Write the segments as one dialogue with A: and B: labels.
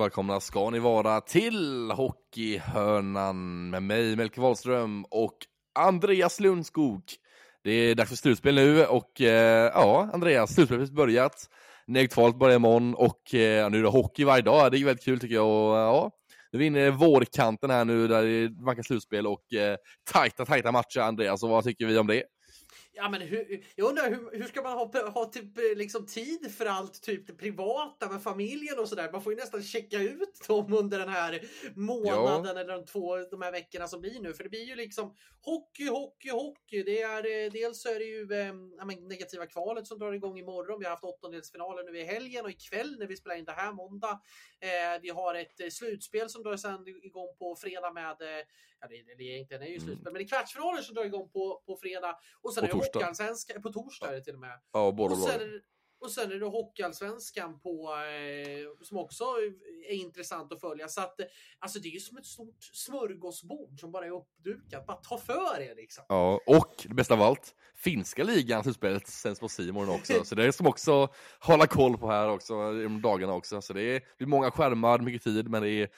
A: välkomna ska ni vara till Hockeyhörnan med mig Melke Wahlström och Andreas Lundskog. Det är dags för slutspel nu och eh, ja, Andreas, slutspelet har börjat. Neg-kvalet börjar imorgon och eh, nu är det hockey varje dag. Det är väldigt kul tycker jag. Och, eh, ja, nu är vi inne i vårkanten här nu där det vankar slutspel och eh, tajta, tajta matcher. Andreas, och vad tycker vi om det?
B: Ja, men hur, jag undrar hur, hur ska man ha, ha typ, eh, liksom tid för allt typ det privata med familjen och sådär? Man får ju nästan checka ut dem under den här månaden ja. eller de två de här veckorna som blir nu. För det blir ju liksom hockey, hockey, hockey. Det är, eh, dels så är det ju eh, men negativa kvalet som drar igång imorgon. Vi har haft åttondelsfinalen nu i helgen och ikväll när vi spelar in det här måndag. Eh, vi har ett eh, slutspel som drar sedan igång på fredag med ja, det egentligen är ju slutspel, mm. men är kvartsfinaler som drar igång på, på fredag. Och sen på är det Hockeyallsvenskan, på torsdag är det till och med.
A: Ja, båda
B: och sen, och sen är det Hockeyallsvenskan på, eh, som också är intressant att följa. Så att, alltså det är ju som ett stort smörgåsbord som bara är uppdukat. Bara ta för er liksom.
A: Ja, och det bästa av allt, finska ligan, slutspelet sänds på Simon också. så det ska man också hålla koll på här också, de dagarna också. Så det är, det är många skärmar, mycket tid, men det är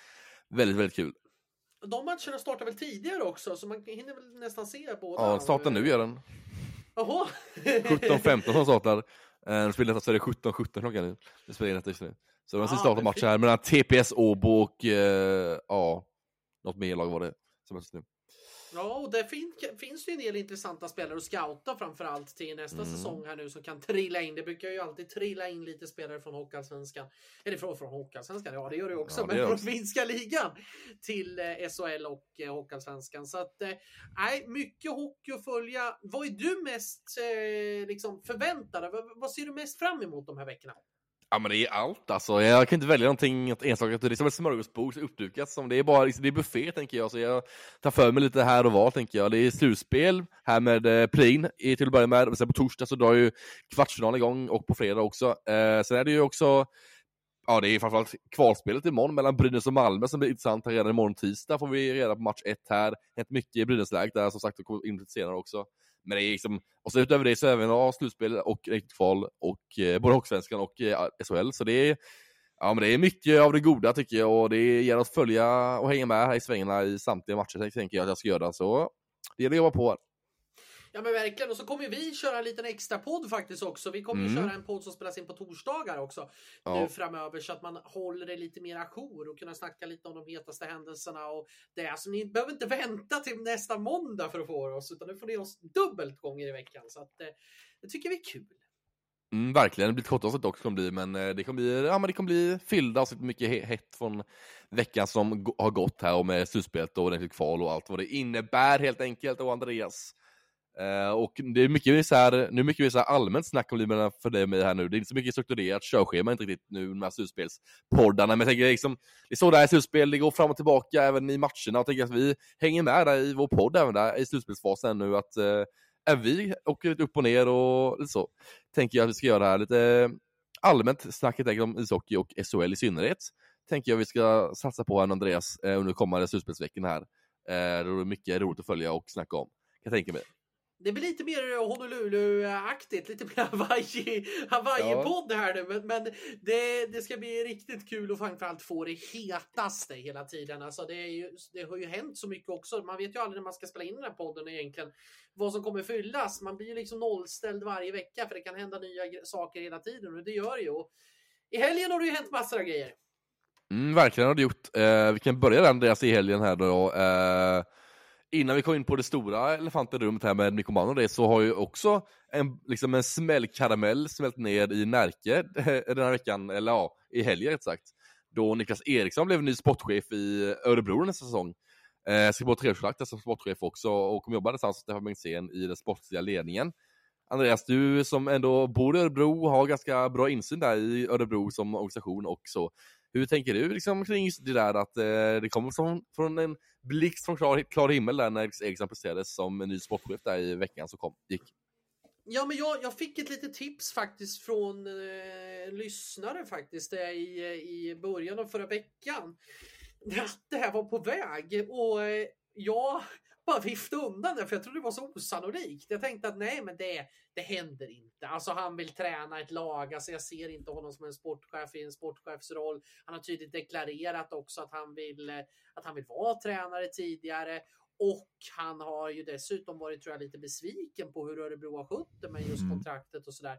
A: väldigt, väldigt kul.
B: De matcherna startar väl tidigare också, så man hinner väl nästan se båda?
A: Ja, startar nu gör den.
B: Jaha!
A: 17-15 som startar. Eh, de spelar så är det 17-17 klockan nu. Det spelar rätt just nu. Så det var en sista match här mellan TPS Åbo och eh, ja, något mer lag var det som helst nu.
B: Ja, och det fin finns ju en del intressanta spelare att scouta framförallt till nästa mm. säsong här nu som kan trilla in. Det brukar ju alltid trilla in lite spelare från Hockeyallsvenskan. Eller från, från Hockeyallsvenskan, ja det gör det också, ja, det men från finska ligan till eh, SHL och eh, Hockeyallsvenskan. Så att, eh, nej, mycket hockey att följa. Vad är du mest eh, liksom förväntad? Vad, vad ser du mest fram emot de här veckorna?
A: Ja men det är allt alltså. Jag kan inte välja någonting enstaka. Det är som ett smörgåsbord uppdukat. Som det är bara liksom, det är buffé tänker jag. Så jag tar för mig lite här och var tänker jag. Det är slutspel här med eh, Plin till att börja med. Sen på torsdag så drar ju kvartsfinalen igång och på fredag också. Eh, sen är det ju också Ja, det är framförallt kvalspelet imorgon mellan Brynäs och Malmö som blir intressant. Redan imorgon tisdag får vi reda på match ett här. Hänt mycket i Brynäsläget där som sagt, och kommer in lite senare också. Men det är liksom, och så utöver det så även ja, slutspel och riktigt kval och eh, både Hockeysvenskan och eh, SHL. Så det är, ja, men det är mycket av det goda tycker jag och det gäller att följa och hänga med här i svängarna i samtliga matcher tänker jag att jag ska göra. Så det gäller att jobba på.
B: Ja men verkligen. Och så kommer vi köra en liten extra podd faktiskt också. Vi kommer mm. köra en podd som spelas in på torsdagar också ja. nu framöver så att man håller det lite mer ajour och kunna snacka lite om de hetaste händelserna och det. Alltså ni behöver inte vänta till nästa måndag för att få oss utan nu får ni oss dubbelt gånger i veckan. Så att eh, det tycker vi är kul.
A: Mm, verkligen, det blir ett kort avsnitt också kommer bli, men eh, det kommer bli, ja, men det kommer bli fyllda avsnitt, mycket hett från veckan som har gått här och med slutspelet och ordentligt kval och allt vad det innebär helt enkelt. Och Andreas, Uh, och det är mycket så här, nu är mycket så här allmänt snack om livet för dig och mig här nu. Det är inte så mycket strukturerat körschema inte riktigt nu med slutspelspoddarna. Men jag tänker liksom, det är så det här slutspel, det går fram och tillbaka även i matcherna och tänker att vi hänger med där i vår podd även där i slutspelsfasen nu. Att uh, är vi åker lite upp och ner och lite så. Tänker jag att vi ska göra här lite allmänt snack om ishockey och SHL i synnerhet. Tänker jag vi ska satsa på här Andreas eh, under kommande slutspelsveckorna här. Uh, det är mycket roligt att följa och snacka om. Kan jag tänka mig
B: det blir lite mer Honolulu-aktigt, lite mer Hawaii, Hawaii-podd ja. här nu. Men, men det, det, ska bli riktigt kul att framförallt få det hetaste hela tiden. Alltså det, ju, det, har ju hänt så mycket också. Man vet ju aldrig när man ska spela in den här podden egentligen vad som kommer fyllas. Man blir ju liksom nollställd varje vecka för det kan hända nya saker hela tiden och det gör det ju. Och I helgen har det ju hänt massor av grejer.
A: Mm, verkligen har det gjort. Eh, vi kan börja där Andreas i helgen här då. Eh innan vi kom in på det stora elefanten i rummet här med Nico och det, så har ju också en, liksom en smällkaramell smält ner i Närke eh, den här veckan, eller ja, i helgen rätt sagt. Då Niklas Eriksson blev ny sportchef i Örebro nästa säsong. Eh, ska på treårskontrakt som sportchef också och kommer jobba tillsammans med Stefan Bengtzén i den sportsliga ledningen. Andreas, du som ändå bor i Örebro har ganska bra insyn där i Örebro som organisation och så. Hur tänker du liksom, kring det där att eh, det kommer från, från en blixt från klar, klar himmel där när Eriksson presterades som ny sportchef där i veckan som kom, gick?
B: Ja, men jag, jag fick ett litet tips faktiskt från eh, lyssnare faktiskt där i, i början av förra veckan. Att det här var på väg och eh, jag bara viftade undan det för jag trodde det var så osannolikt. Jag tänkte att nej, men det, det händer inte. Alltså han vill träna ett lag. Alltså jag ser inte honom som en sportchef i en sportchefsroll. Han har tydligt deklarerat också att han vill, att han vill vara tränare tidigare. Och han har ju dessutom varit tror jag, lite besviken på hur Örebro har skött det med just mm. kontraktet och sådär.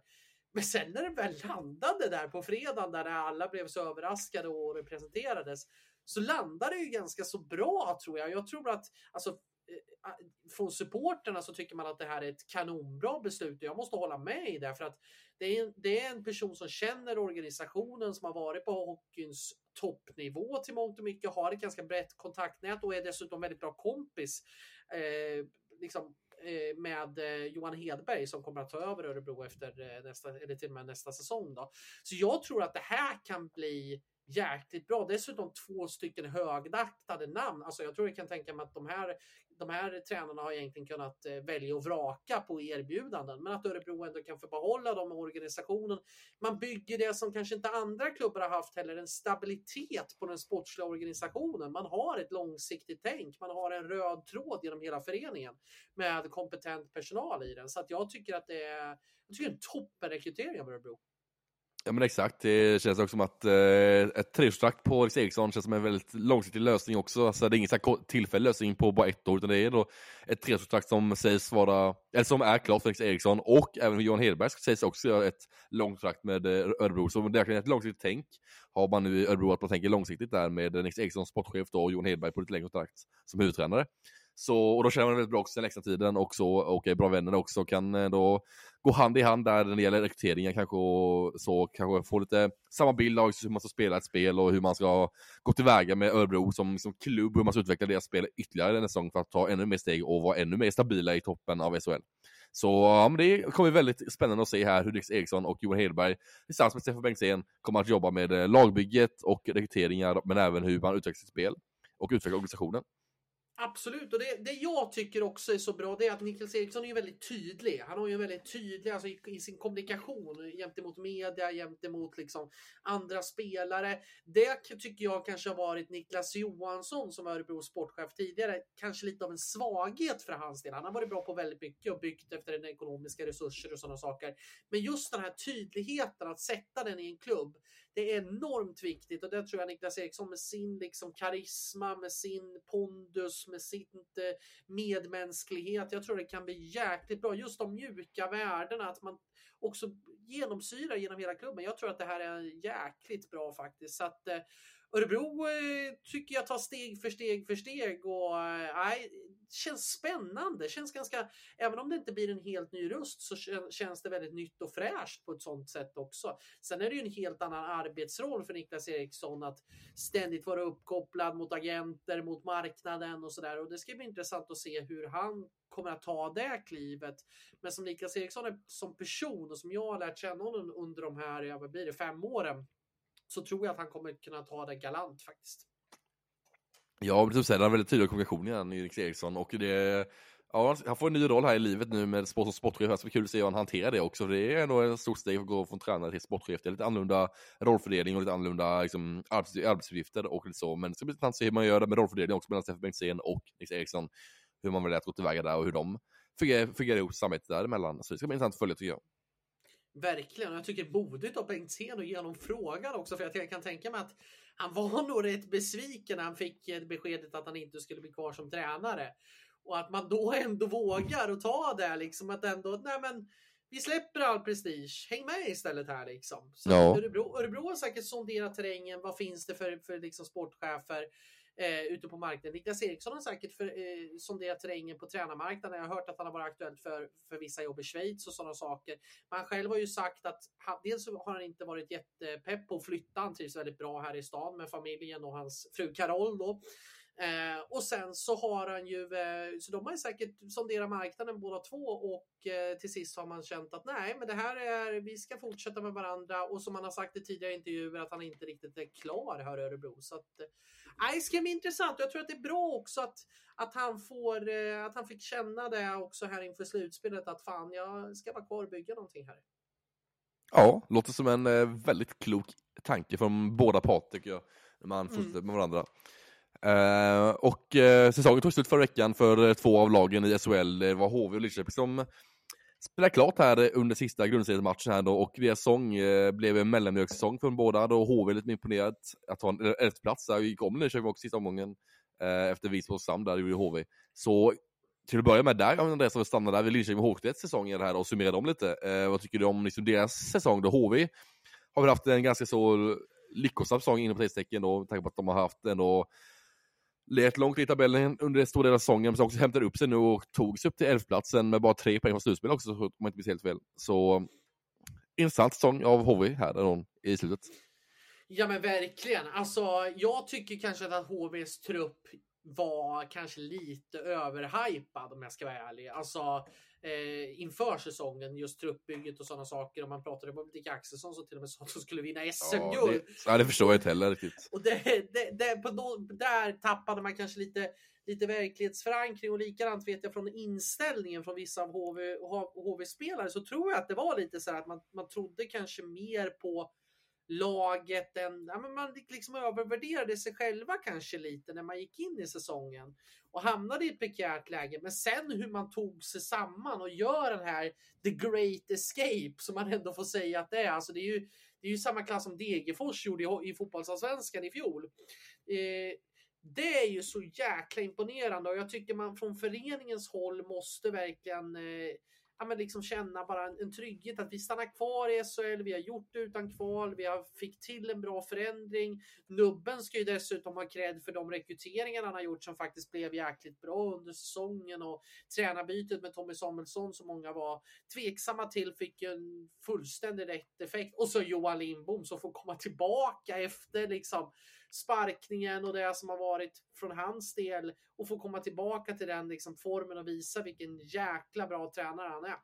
B: Men sen när det väl landade där på fredagen där alla blev så överraskade och det presenterades så landade det ju ganska så bra tror jag. Jag tror att alltså, Eh, från supporterna så tycker man att det här är ett kanonbra beslut och jag måste hålla med i det för att det är, en, det är en person som känner organisationen som har varit på hockeyns toppnivå till mångt och mycket, har ett ganska brett kontaktnät och är dessutom väldigt bra kompis eh, liksom, eh, med eh, Johan Hedberg som kommer att ta över Örebro efter eh, nästa, eller till och med nästa säsong. Då. Så jag tror att det här kan bli jäkligt bra. Dessutom två stycken högdaktade namn. Alltså jag tror jag kan tänka mig att de här, de här tränarna har egentligen kunnat eh, välja och vraka på erbjudanden. Men att Örebro ändå kan få behålla dem i organisationen. Man bygger det som kanske inte andra klubbar har haft heller, en stabilitet på den sportsliga organisationen. Man har ett långsiktigt tänk. Man har en röd tråd genom hela föreningen med kompetent personal i den. Så att jag tycker att det är, jag tycker det är en toppenrekrytering av Örebro.
A: Ja men exakt, det känns också som att eh, ett treårskontrakt på Alex Eriksson känns som en väldigt långsiktig lösning också. Alltså, det är ingen så tillfällig lösning på bara ett år, utan det är då ett treårskontrakt som sägs vara, eller som är klart för Alex Eriksson och även Johan Hedberg sägs också göra ett långt kontrakt med eh, Örebro. Så det är verkligen ett långsiktigt tänk har man nu i Örebro att man tänker långsiktigt där med Alex Eriksson sportchef då, och Johan Hedberg på lite längre kontrakt som huvudtränare. Så, och då känner man väldigt bra också den extra tiden och så, och är bra vänner också, kan eh, då gå hand i hand där när det gäller rekryteringen kanske och så, kanske få lite samma bild av hur man ska spela ett spel och hur man ska gå tillväga med Örebro som, som klubb, hur man ska utveckla deras spel ytterligare den säsong för att ta ännu mer steg och vara ännu mer stabila i toppen av SHL. Så ja, men det kommer bli väldigt spännande att se här hur Nils Eriksson och Johan Hedberg tillsammans med Stefan Bengtzén kommer att jobba med eh, lagbygget och rekryteringar, men även hur man utvecklar sitt spel och utvecklar organisationen.
B: Absolut, och det, det jag tycker också är så bra det är att Niklas Eriksson är ju väldigt tydlig. Han har ju en väldigt tydlig alltså i, i sin kommunikation gentemot media, gentemot liksom andra spelare. Det tycker jag kanske har varit Niklas Johansson som Örebros sportchef tidigare, kanske lite av en svaghet för hans del. Han har varit bra på väldigt mycket och byggt efter den ekonomiska resurser och sådana saker. Men just den här tydligheten att sätta den i en klubb det är enormt viktigt och det tror jag Niklas Eriksson med sin liksom karisma, med sin pondus, med sin eh, medmänsklighet. Jag tror det kan bli jäkligt bra. Just de mjuka värdena, att man också genomsyrar genom hela klubben. Jag tror att det här är jäkligt bra faktiskt. Så att, eh, Örebro eh, tycker jag tar steg för steg för steg och nej, känns spännande. Känns ganska, även om det inte blir en helt ny röst så känns det väldigt nytt och fräscht på ett sånt sätt också. Sen är det ju en helt annan arbetsroll för Niklas Eriksson att ständigt vara uppkopplad mot agenter, mot marknaden och sådär. Och det ska bli intressant att se hur han kommer att ta det klivet. Men som Niklas Eriksson är som person och som jag har lärt känna honom under de här, ja, vad blir det, fem åren så tror jag att han kommer kunna ta det galant faktiskt.
A: Ja, precis. är har väldigt tydlig kommunikation igen, Erik Eriksson. Och det, ja, han får en ny roll här i livet nu med sport som sportchef. Det ska bli kul att se hur han hanterar det också. Det är ändå ett stort steg att gå från tränare till sportchef. Det är lite annorlunda rollfördelning och lite annorlunda liksom, arbetsuppgifter och lite så. Men det ska bli intressant att se hur man gör det med rollfördelning också mellan Stefan Bengtzén och Nils Eriksson. Hur man väljer att gå tillväga där och hur de fungerar ihop samarbetet däremellan. Så det ska bli intressant att följa tycker jag.
B: Verkligen. Jag tycker modigt av Bengtzén att ge honom frågan också för jag kan tänka mig att han var nog rätt besviken när han fick beskedet att han inte skulle bli kvar som tränare. Och att man då ändå vågar och ta det liksom att ändå, nej men vi släpper all prestige, häng med istället här liksom. Så ja. Örebro, Örebro har säkert sonderat terrängen, vad finns det för, för liksom sportchefer? Eh, ute på marknaden. Niklas Eriksson har säkert för, eh, sonderat terrängen på tränarmarknaden. Jag har hört att han har varit aktuell för, för vissa jobb i Schweiz och sådana saker. Men han själv har ju sagt att han, dels har han inte varit jättepepp på att flytta. Han trivs väldigt bra här i stan med familjen och hans fru Carol då. Eh, och sen så har han ju, eh, så de har ju säkert sonderat marknaden båda två och eh, till sist har man känt att nej, men det här är, vi ska fortsätta med varandra och som han har sagt i tidigare intervjuer att han inte riktigt är klar här i Örebro. Så att, eh, nej, det ska bli intressant. Jag tror att det är bra också att, att han får, eh, att han fick känna det också här inför slutspelet att fan, jag ska vara kvar och bygga någonting här.
A: Ja, låter som en eh, väldigt klok tanke från båda parter tycker jag, när man fortsätter mm. med varandra. Eh, och eh, säsongen tog slut förra veckan för eh, två av lagen i SHL. Det var HV och Lidköping som spelade klart här under sista grundseriematchen. här då och deras säsong eh, blev en mellanmjölkssäsong för båda då HV är lite imponerat, att ha en elfte plats där, gick om Lidköping också sista omgången eh, efter Visby och Sam där gjorde HV. Så till att börja med där, Andreas, vi stannar där vid Linköping och HV1 här och summerar dem lite. Eh, vad tycker du om liksom, deras säsong då? HV har väl haft en ganska så lyckosam säsong inom tidstecken då, med tanke på att de har haft ändå Lät långt i tabellen under en stor del av säsongen, men så också hämtade upp sig nu och tog sig upp till elfplatsen med bara tre poäng från slutspel också, om jag inte minns helt fel. Så intressant säsong av HV här då, i slutet.
B: Ja men verkligen. Alltså jag tycker kanske att HVs trupp var kanske lite överhypad om jag ska vara ärlig. Alltså eh, inför säsongen, just truppbygget och sådana saker. Om man pratade med Dick Axelsson som till och med sa att de skulle vinna SM-guld.
A: Ja, det, ja, det förstår jag inte heller riktigt.
B: Och det, det, det, på då, där tappade man kanske lite, lite verklighetsförankring och likadant vet jag från inställningen från vissa av HV, HV-spelare så tror jag att det var lite så här att man, man trodde kanske mer på laget än, ja, men man liksom övervärderade sig själva kanske lite när man gick in i säsongen och hamnade i ett prekärt läge. Men sen hur man tog sig samman och gör den här the great escape som man ändå får säga att det är. Alltså det är ju, det är ju samma klass som Degerfors gjorde i, i fotbollsallsvenskan i fjol. Eh, det är ju så jäkla imponerande och jag tycker man från föreningens håll måste verkligen eh, ja, men liksom känna bara en, en trygghet att vi stannar kvar i SHL. Vi har gjort det utan kval. Vi har fick till en bra förändring. Nubben ska ju dessutom ha cred för de rekryteringar han har gjort som faktiskt blev jäkligt bra under säsongen och tränarbytet med Tommy Samuelsson som många var tveksamma till fick en fullständig rätt effekt och så Johan Lindbom som får komma tillbaka efter liksom sparkningen och det som har varit från hans del och få komma tillbaka till den liksom formen och visa vilken jäkla bra tränare han är.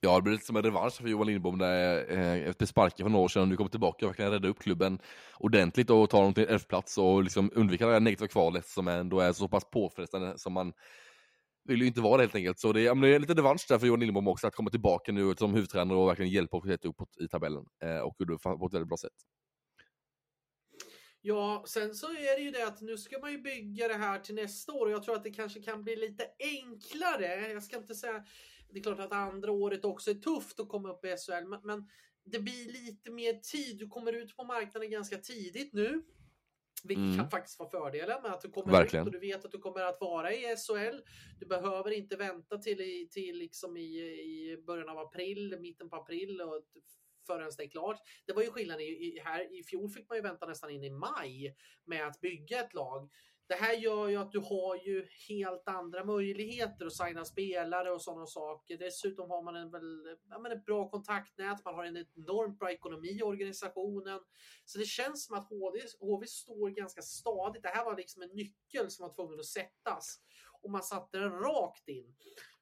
A: Ja, det blir lite som en revansch för Johan Lindbom där, eh, efter sparken för några år sedan. Nu kommer tillbaka och verkligen rädda upp klubben ordentligt och ta dem till elfplats och liksom undvika det här negativa kvalet som ändå är så pass påfrestande som man vill ju inte vara det helt enkelt. Så det, ja, det är lite revansch där för Johan Lindbom också att komma tillbaka nu som huvudtränare och verkligen hjälpa och uppåt i tabellen. Eh, och gjorde det på ett väldigt bra sätt.
B: Ja, sen så är det ju det att nu ska man ju bygga det här till nästa år och jag tror att det kanske kan bli lite enklare. Jag ska inte säga, det är klart att andra året också är tufft att komma upp i SHL, men, men det blir lite mer tid. Du kommer ut på marknaden ganska tidigt nu. Vilket mm. kan faktiskt vara fördelen med att du kommer
A: Verkligen.
B: ut och du vet att du kommer att vara i SHL. Du behöver inte vänta till, till liksom i, i början av april, mitten på april och förrän det är klart. Det var ju skillnaden i, i, här. I fjol fick man ju vänta nästan in i maj med att bygga ett lag. Det här gör ju att du har ju helt andra möjligheter att signa spelare och sådana saker. Dessutom har man en väl, ja, men ett bra kontaktnät, man har en enormt bra ekonomi i organisationen. Så det känns som att HV, HV står ganska stadigt. Det här var liksom en nyckel som var tvungen att sättas och man satte den rakt in.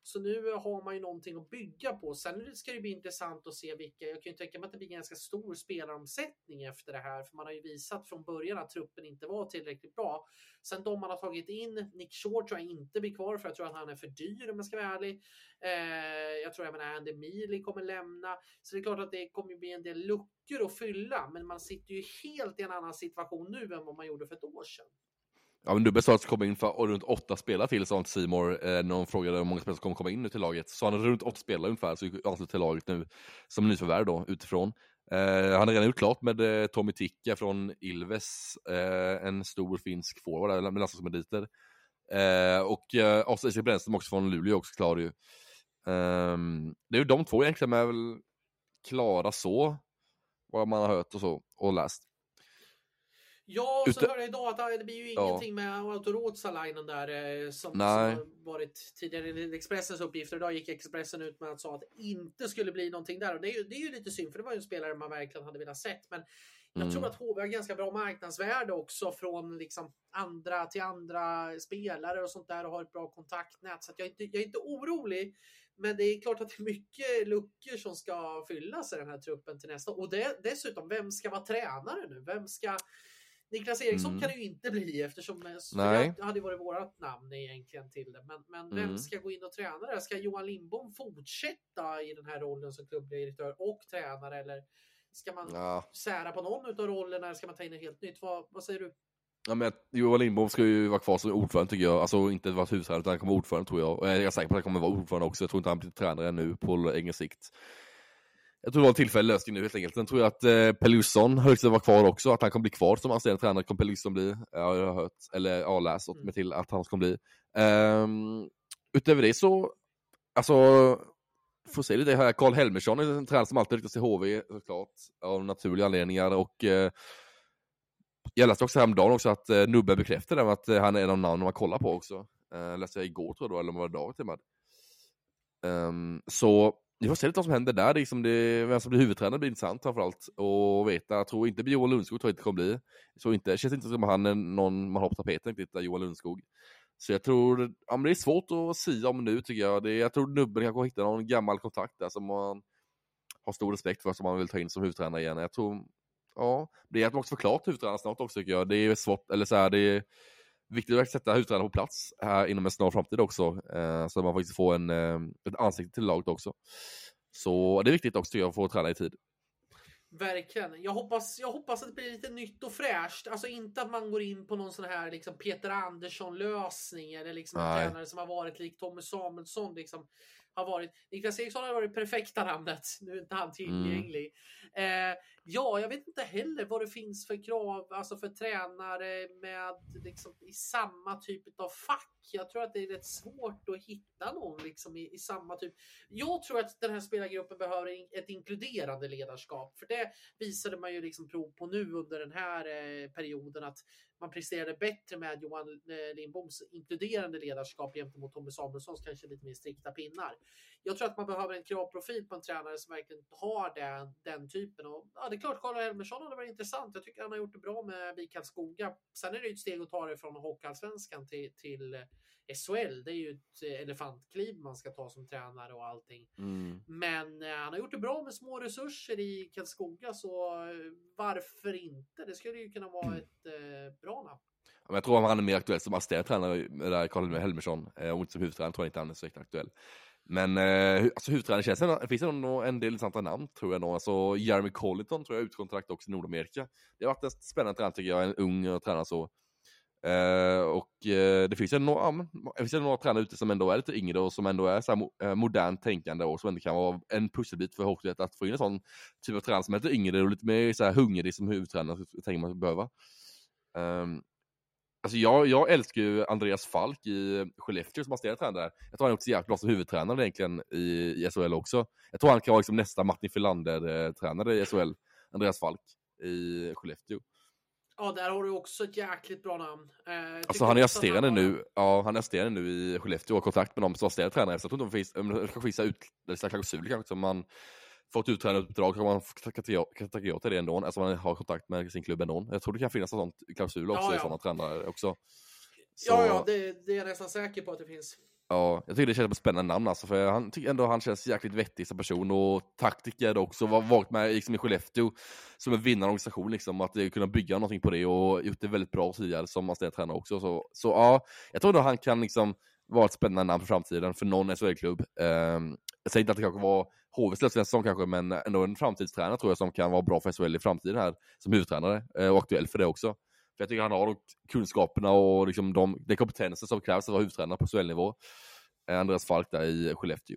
B: Så nu har man ju någonting att bygga på. Sen ska det bli intressant att se vilka, jag kan ju tänka mig att det blir ganska stor spelaromsättning efter det här, för man har ju visat från början att truppen inte var tillräckligt bra. Sen de man har tagit in, Nick Short tror jag inte blir kvar för jag tror att han är för dyr om jag ska vara ärlig. Eh, jag tror även Andy Mealy kommer lämna. Så det är klart att det kommer bli en del luckor att fylla, men man sitter ju helt i en annan situation nu än vad man gjorde för ett år sedan.
A: Ja, men Dubbe sa att det kommer in för runt åtta spelare till, sa Simor eh, när de frågade hur många spelare som kommer komma in nu till laget. Så han har runt åtta spelare ungefär, så ansluter till laget nu som nyförvärv då utifrån. Eh, han har redan gjort klart med eh, Tommy Tikka från Ilves, eh, en stor finsk forward med landslagsmeriter. Alltså eh, och eh, också Isak Brännström också från Luleå också klar ju. Eh, det är ju de två egentligen är väl klara så, vad man har hört och så, och läst.
B: Ja, så hörde jag idag att det blir ju ingenting ja. med Autorotsalainen där eh, som, som, varit tidigare i Expressens uppgifter. Idag gick Expressen ut med att säga att det inte skulle bli någonting där och det är ju, det är ju lite synd för det var ju en spelare man verkligen hade velat sett. Men jag mm. tror att HV har ganska bra marknadsvärde också från liksom andra till andra spelare och sånt där och har ett bra kontaktnät. Så jag, är inte, jag är inte orolig. Men det är klart att det är mycket luckor som ska fyllas i den här truppen till nästa Och det, dessutom, vem ska vara tränare nu? Vem ska Niklas Eriksson mm. kan det ju inte bli eftersom eh, Nej. det hade varit vårat namn egentligen till det. Men, men vem mm. ska gå in och träna det? Ska Johan Lindbom fortsätta i den här rollen som klubbdirektör och tränare? Eller ska man ja. sära på någon av rollerna? Eller ska man ta in en helt nytt? Vad, vad säger du?
A: Ja, men Johan Lindbom ska ju vara kvar som ordförande tycker jag. Alltså inte vara huvudtränare utan han kommer vara ordförande tror jag. Och jag är säker på att han kommer vara ordförande också. Jag tror inte han blir tränare nu på längre sikt. Jag tror det var en tillfällig lösning nu helt enkelt. Sen tror jag att eh, Pelusson högst vara kvar också. Att han kommer bli kvar som assisterande tränare. Kommer Pelusson bli. Ja, jag har hört. Eller ja, läst åt mig till att han ska bli. Um, utöver det så, alltså, får se lite här. Karl Helmersson är en tränare som alltid ryktas till HV såklart. Av naturliga anledningar. Och eh, jag läste också häromdagen också att eh, Nubbe bekräftade att eh, han är en av namnen man kollar på också. Eh, läste jag igår tror jag då, eller om det var idag till och med. Um, så vi får se lite vad som händer där. Liksom det, vem som blir huvudtränare blir intressant framförallt. Och veta, jag tror inte Johan Lundskog tror jag inte kommer bli. Så inte, det känns inte som att han är någon man har på tapeten riktigt, Johan Lundskog. Så jag tror, ja men det är svårt att säga om nu tycker jag. Det, jag tror Nubben kanske hittar någon gammal kontakt där som man har stor respekt för, som man vill ta in som huvudtränare igen. Jag tror, ja, det är att man också får klart huvudtränare snart också tycker jag. Det är svårt, eller så här, det är viktigt att sätta huvudtränare på plats här inom en snar framtid också. Eh, så att man faktiskt får en, eh, ett ansikte till laget också. Så det är viktigt också tycker jag, att få träna i tid.
B: Verkligen. Jag hoppas, jag hoppas att det blir lite nytt och fräscht. Alltså inte att man går in på någon sån här liksom Peter Andersson lösning eller liksom en tränare som har varit lik Tommy Samuelsson. Liksom, har varit. Niklas Eriksson har varit perfekta namnet. Nu är inte han tillgänglig. Mm. Eh, ja, jag vet inte heller vad det finns för krav alltså för tränare med liksom, i samma typ av fack. Jag tror att det är rätt svårt att hitta någon liksom, i, i samma typ. Jag tror att den här spelargruppen behöver ett inkluderande ledarskap. För det visade man ju liksom prov på nu under den här eh, perioden att man presterade bättre med Johan eh, Lindboms inkluderande ledarskap gentemot Tommy Samuelssons kanske lite mer strikta pinnar. Jag tror att man behöver en kravprofil på en tränare som verkligen har den, den typen. Och, ja, det är klart, Karl Helmersson hade varit intressant. Jag tycker han har gjort det bra med BIK Skoga. Sen är det ju ett steg att ta det från Hockeyallsvenskan till, till SHL. Det är ju ett elefantkliv man ska ta som tränare och allting. Mm. Men eh, han har gjort det bra med små resurser i Karlskoga, så eh, varför inte? Det skulle ju kunna vara ett eh, bra namn.
A: Jag tror att han är mer aktuell som assisterande tränare, Karl Helmersson, och inte som huvudtränare tror jag inte han är så aktuell. Men eh, alltså huvudtränare känns det, finns det nog en del intressanta namn tror jag nog. Alltså Jeremy Colliton tror jag utkontrakt också i Nordamerika. Det har varit en spännande tränare tycker jag, en ung eh, tränare så. Eh, och eh, det finns ju några, ja, det finns några tränare ute som ändå är lite yngre och som ändå är så här, eh, modernt tänkande och som ändå kan vara en pusselbit för Hockeyet att få in en sån typ av tränare som är lite yngre och lite mer så här, hungrig som huvudtränare, tänker man behöva. Um, Alltså jag, jag älskar ju Andreas Falk i Skellefteå som assisterande tränare. Jag tror han är också jävligt bra som huvudtränare egentligen i, i SHL också. Jag tror han kan vara liksom nästa Martin Filander-tränare i SHL, Andreas Falk i Skellefteå.
B: Ja, där har du också ett jäkligt bra namn.
A: Eh, alltså han är assisterande han nu, ja han är assisterande nu i Skellefteå och har kontakt med dem som assisterande tränare. Så jag tror inte de finns, det kanske finns ut, klausuler kanske som man fått utträdandeuppdrag kan man tacka ja till det ändå, alltså man har kontakt med sin klubb ändå. Jag tror det kan finnas en sån klausul också ja, ja. i sådana tränare också.
B: Så... Ja, ja, det, det, är jag nästan säker på att det finns.
A: Ja, jag tycker det känns som ett spännande namn alltså, för han tycker ändå han känns jäkligt vettig som person och taktiker också, var varit med liksom i Skellefteå som en vinnande organisation liksom, att kunna bygga någonting på det och gjort det väldigt bra tidigare som assisterande också. Så, så ja, jag tror ändå han kan liksom vara ett spännande namn för framtiden för någon SHL-klubb. Um, jag säger inte att det kanske var HVs nästa säsong kanske, men ändå en framtidstränare tror jag som kan vara bra för SHL i framtiden här som huvudtränare eh, och aktuell för det också. För jag tycker han har de kunskaperna och liksom de, den kompetensen som krävs att vara huvudtränare på SHL-nivå. Eh, Andreas Falk där i Skellefteå.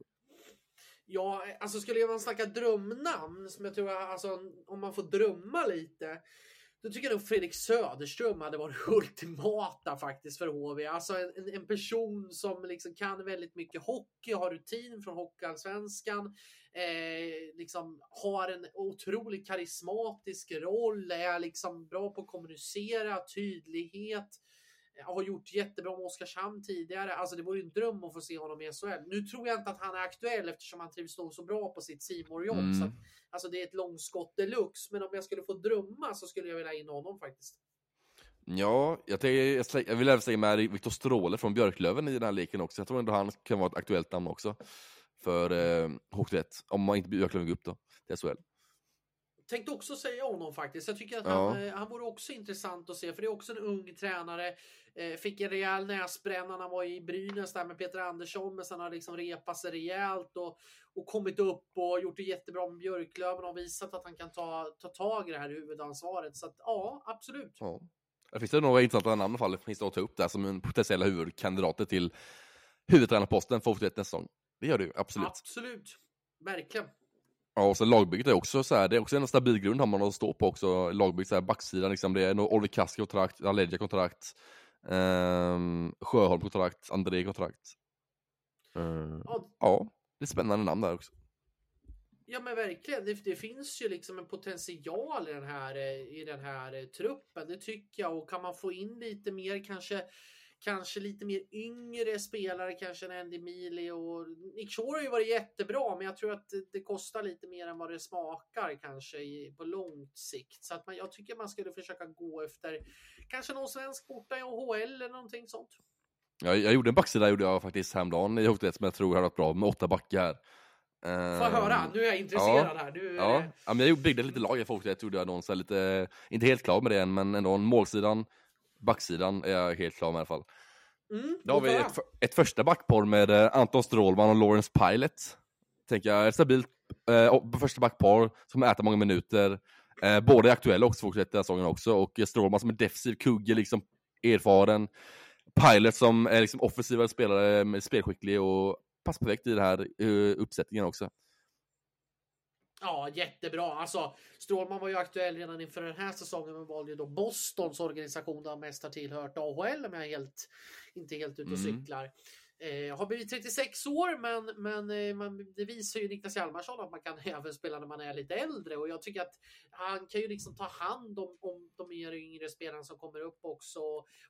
B: Ja, alltså skulle man snacka drömnamn, som jag tror, alltså om man får drömma lite, då tycker jag nog Fredrik Söderström hade varit ultimata faktiskt för HV. Alltså en, en person som liksom kan väldigt mycket hockey, har rutin från Hockeyallsvenskan, eh, liksom har en otroligt karismatisk roll, är liksom bra på att kommunicera, tydlighet har gjort jättebra med Oskarshamn tidigare. Alltså det vore ju en dröm att få se honom i SHL. Nu tror jag inte att han är aktuell eftersom han trivs så bra på sitt simor jobb mm. alltså det är ett långskott deluxe. Men om jag skulle få drömma så skulle jag vilja in honom faktiskt.
A: Ja, jag, tänkte, jag vill även säga med Viktor Stråle från Björklöven i den här leken också. Jag tror ändå han kan vara ett aktuellt namn också. För eh, HV1, om man inte Björklöven går upp då till SHL
B: tänkte också säga honom faktiskt. Jag tycker att ja. han, eh, han vore också intressant att se, för det är också en ung tränare. Eh, fick en rejäl näsbränna när han var i Brynäs där med Peter Andersson, men sen har liksom repat sig rejält och, och kommit upp och gjort det jättebra med Björklöven och visat att han kan ta, ta tag i det här huvudansvaret. Så att, ja, absolut. Ja.
A: Det finns det några intressanta namn i alla fall, finns det att ta upp där som en potentiella huvudkandidater till huvudtränarposten för nästa säsong. Det gör ju, absolut.
B: Absolut, verkligen.
A: Ja, och så lagbygget är också så här, det är också en stabil grund har man att stå på också. Lagbygget, så här, backsidan liksom, det är Oliver Kaski kontrakt, Aledja kontrakt, um, Sjöholm kontrakt, André kontrakt. Uh, ja. ja, det är spännande namn där också.
B: Ja men verkligen, det, det, finns ju liksom en potential i den, här, i den här truppen, det tycker jag. Och kan man få in lite mer kanske kanske lite mer yngre spelare kanske än Andy Mealy och Nick Shore har ju varit jättebra men jag tror att det kostar lite mer än vad det smakar kanske i, på långt sikt. Så att man, jag tycker man skulle försöka gå efter kanske någon svensk borta i AHL eller någonting sånt.
A: Ja, jag gjorde en backsida gjorde jag faktiskt häromdagen i Hockeyet som jag tror har varit bra med åtta backar.
B: Jag höra? Nu är jag intresserad
A: ja,
B: här. Nu
A: ja. Det... ja, men jag byggde lite lag i Folkret, gjorde jag någon så lite, inte helt klar med det än, men ändå målsidan, backsidan är jag helt klar med i alla fall. Mm, Då har vi ett, ett, första backpar med eh, Anton Strålman och Lawrence Pilot. Tänker jag, ett stabilt eh, första backpar som äter många minuter. Eh, båda är aktuella också fortsätter den säsongen också och Strålman som en defensiv kugge, liksom erfaren. Pilot som är liksom offensivare spelare, spelskicklig och passar perfekt i den här uh, uppsättningen också.
B: Ja, jättebra. Alltså, Strålman var ju aktuell redan inför den här säsongen, men valde ju då Bostons organisation där mest har tillhört AHL om jag är helt, inte helt ute och mm. cyklar. Eh, har blivit 36 år, men, men eh, man, det visar ju Niklas Hjalmarsson att man kan även spela när man är lite äldre och jag tycker att han kan ju liksom ta hand om, om de yngre spelarna som kommer upp också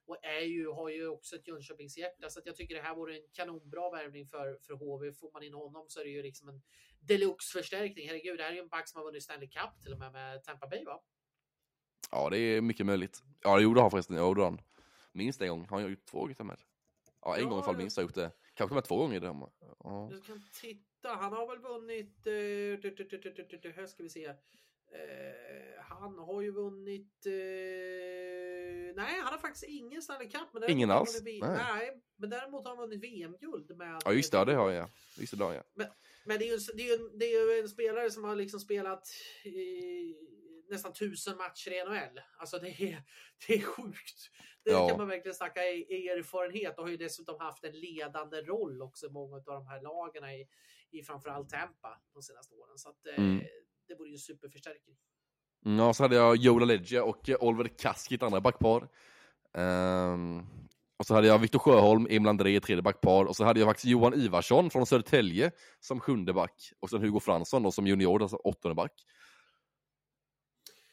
B: och är ju, har ju också ett Jönköpingshjärta så jag tycker det här vore en kanonbra värvning för, för HV. Får man in honom så är det ju liksom en deluxe förstärkning. Herregud, det här är ju en back som har vunnit Stanley Cup till och med med Tampa Bay va?
A: Ja, det är mycket möjligt. Ja, det gjorde han förresten. Ja, gjorde han. Minst en gång. Han har gjort två gånger med. Ja, en ja, gång i alla fall minst har gjort det. Kanske med två gånger. Det.
B: Ja. Jag kan titta. Han har väl vunnit... Uh, här ska vi se. Uh, han har ju vunnit... Uh, nej, han har faktiskt ingen Stanley Cup.
A: Men ingen alls?
B: Nej. nej. men däremot har han vunnit VM-guld. Med,
A: ja, just det. Det har jag. Just det, ja.
B: Men, men det, är ju, det, är ju, det är ju en spelare som har liksom spelat i, nästan tusen matcher i NHL. Alltså det är, det är sjukt. Det ja. kan man verkligen snacka i erfarenhet och har ju dessutom haft en ledande roll också i många av de här lagen i, i framförallt Tampa de senaste åren. Så att, eh, mm. det vore ju en superförstärkning.
A: Ja, så hade jag Joe Ledge och Oliver Kaski ett andra backpar. Um, och så hade jag Viktor Sjöholm, Emil André tredje backpar. Och så hade jag faktiskt Johan Ivarsson från Södertälje som sjunde back. Och sen Hugo Fransson då, som junior, alltså åttonde back.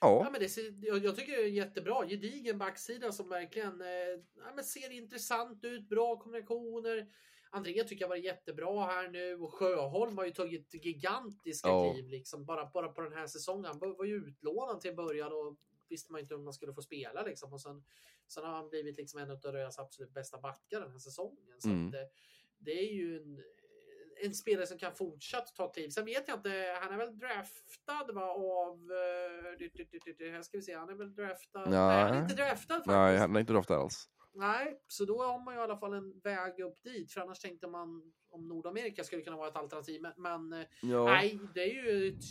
B: Ja. ja men det ser, jag, jag, tycker det är en jättebra, gedigen backsida som verkligen eh, ja, ser intressant ut, bra kombinationer. André tycker jag var jättebra här nu och Sjöholm har ju tagit gigantiska ja. kliv liksom bara, bara på den här säsongen. Han var ju utlånad till början och visste man inte om man skulle få spela liksom och sen, sen har han blivit liksom en av Röjas absolut bästa backar den här säsongen. Så mm. det, det är ju en en spelare som kan fortsatt ta kliv. Sen vet jag inte, han är väl draftad va, av... Uh, här ska vi se, han är väl draftad? Ja. Nej, han är inte draftad faktiskt.
A: Nej, han är inte draftad alls.
B: Nej, så då har man ju i alla fall en väg upp dit. För annars tänkte man om Nordamerika skulle kunna vara ett alternativ. Men, men eh, ja. nej, det är ju ett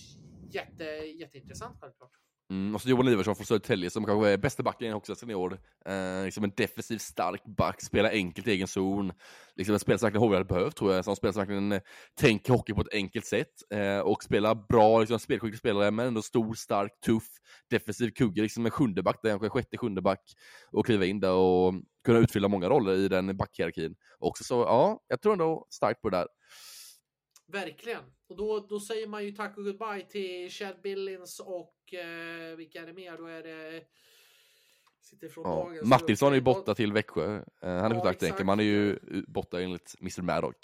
B: jätte, jätteintressant självklart.
A: Mm, och så Johan Iversson från Södertälje som kanske är bästa backen också sen i år. Eh, liksom en defensiv stark back, spelar enkelt i egen zon. Liksom en spelare som verkligen HV hade behövt tror jag, som spelar som verkligen eh, tänker hockey på ett enkelt sätt. Eh, och spelar bra, liksom spelskicklig spelare, men ändå stor, stark, tuff, defensiv kugge, liksom en sjunde back, där, kanske sjätte, sjunde back. Och kliva in där och kunna utfylla många roller i den backhierarkin. Också så, ja, jag tror ändå starkt på det där.
B: Verkligen. Och då, då säger man ju tack och goodbye till Chad Billings och eh, vilka är det mer? Då är det
A: Sitter från ja. dagens Martinsson är ju borta till Växjö. Uh, han är ja, kontrakt men han är ju borta enligt Mr Maddock.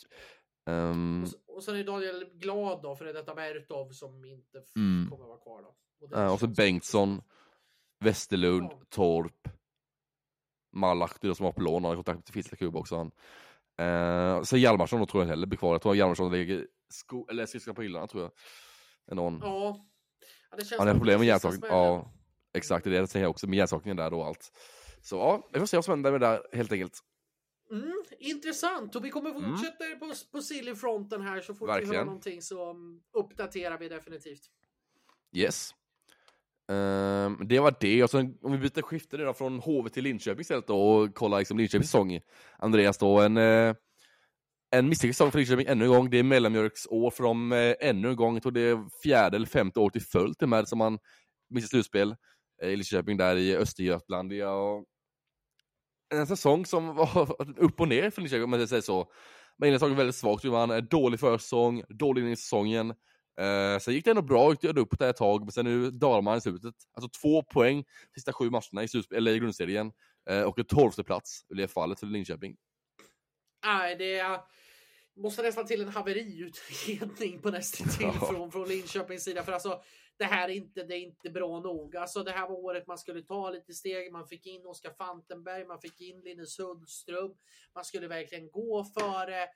A: Um...
B: Och, och sen är Daniel Glad då, för det är detta Bertov som inte mm. kommer vara kvar då.
A: Och, uh, och så Bengtsson, Westerlund, ja. Torp, Malak, som var på lån, han har kontakt med Fiskla Kuba också. Han. Uh, så Hjalmarsson då tror jag heller blir kvar. Jag tror Hjalmarsson lägger sko eller skridskor på hyllan tror jag. Någon...
B: Ja. ja det
A: Han har problem med hjärnsakning. Ja, exakt. Det är det jag säger också med hjärnsakningen där och allt. Så ja, vi får se vad som händer med det där helt enkelt.
B: Mm, intressant och vi kommer mm. fortsätta mm. på, på Silly-fronten här så fort Verkligen. vi hör någonting så uppdaterar vi definitivt.
A: Yes. Um, det var det, och sen om vi byter skifte då från HV till Linköping istället då och kollar liksom Linköpings säsong. Andreas då, en, uh, en misslyckad säsong för Linköping ännu en gång. Det är mellanmjölksår för dem eh, ännu en gång. Jag tror det är fjärde eller femte året i följd till med som man missar slutspel eh, i Linköping där i Östergötland. Ja, eh, en säsong som var upp och ner för Linköping om man säger så. Men inledningen väldigt svagt, man dålig försäsong, dålig in i säsongen. Eh, sen gick det ändå bra, gick det upp det ett tag, men sen nu dalar man i slutet. Alltså två poäng sista sju matcherna i, eller i grundserien eh, och en tolfte plats i det fallet för Linköping.
B: Nej, det är, måste nästan till en haveriutredning på nästan till ja. från, från Linköpings sida. För alltså, det här är inte, det är inte bra nog. Alltså, det här var året man skulle ta lite steg. Man fick in Oskar Fantenberg, man fick in Linus Sundström. Man skulle verkligen gå före.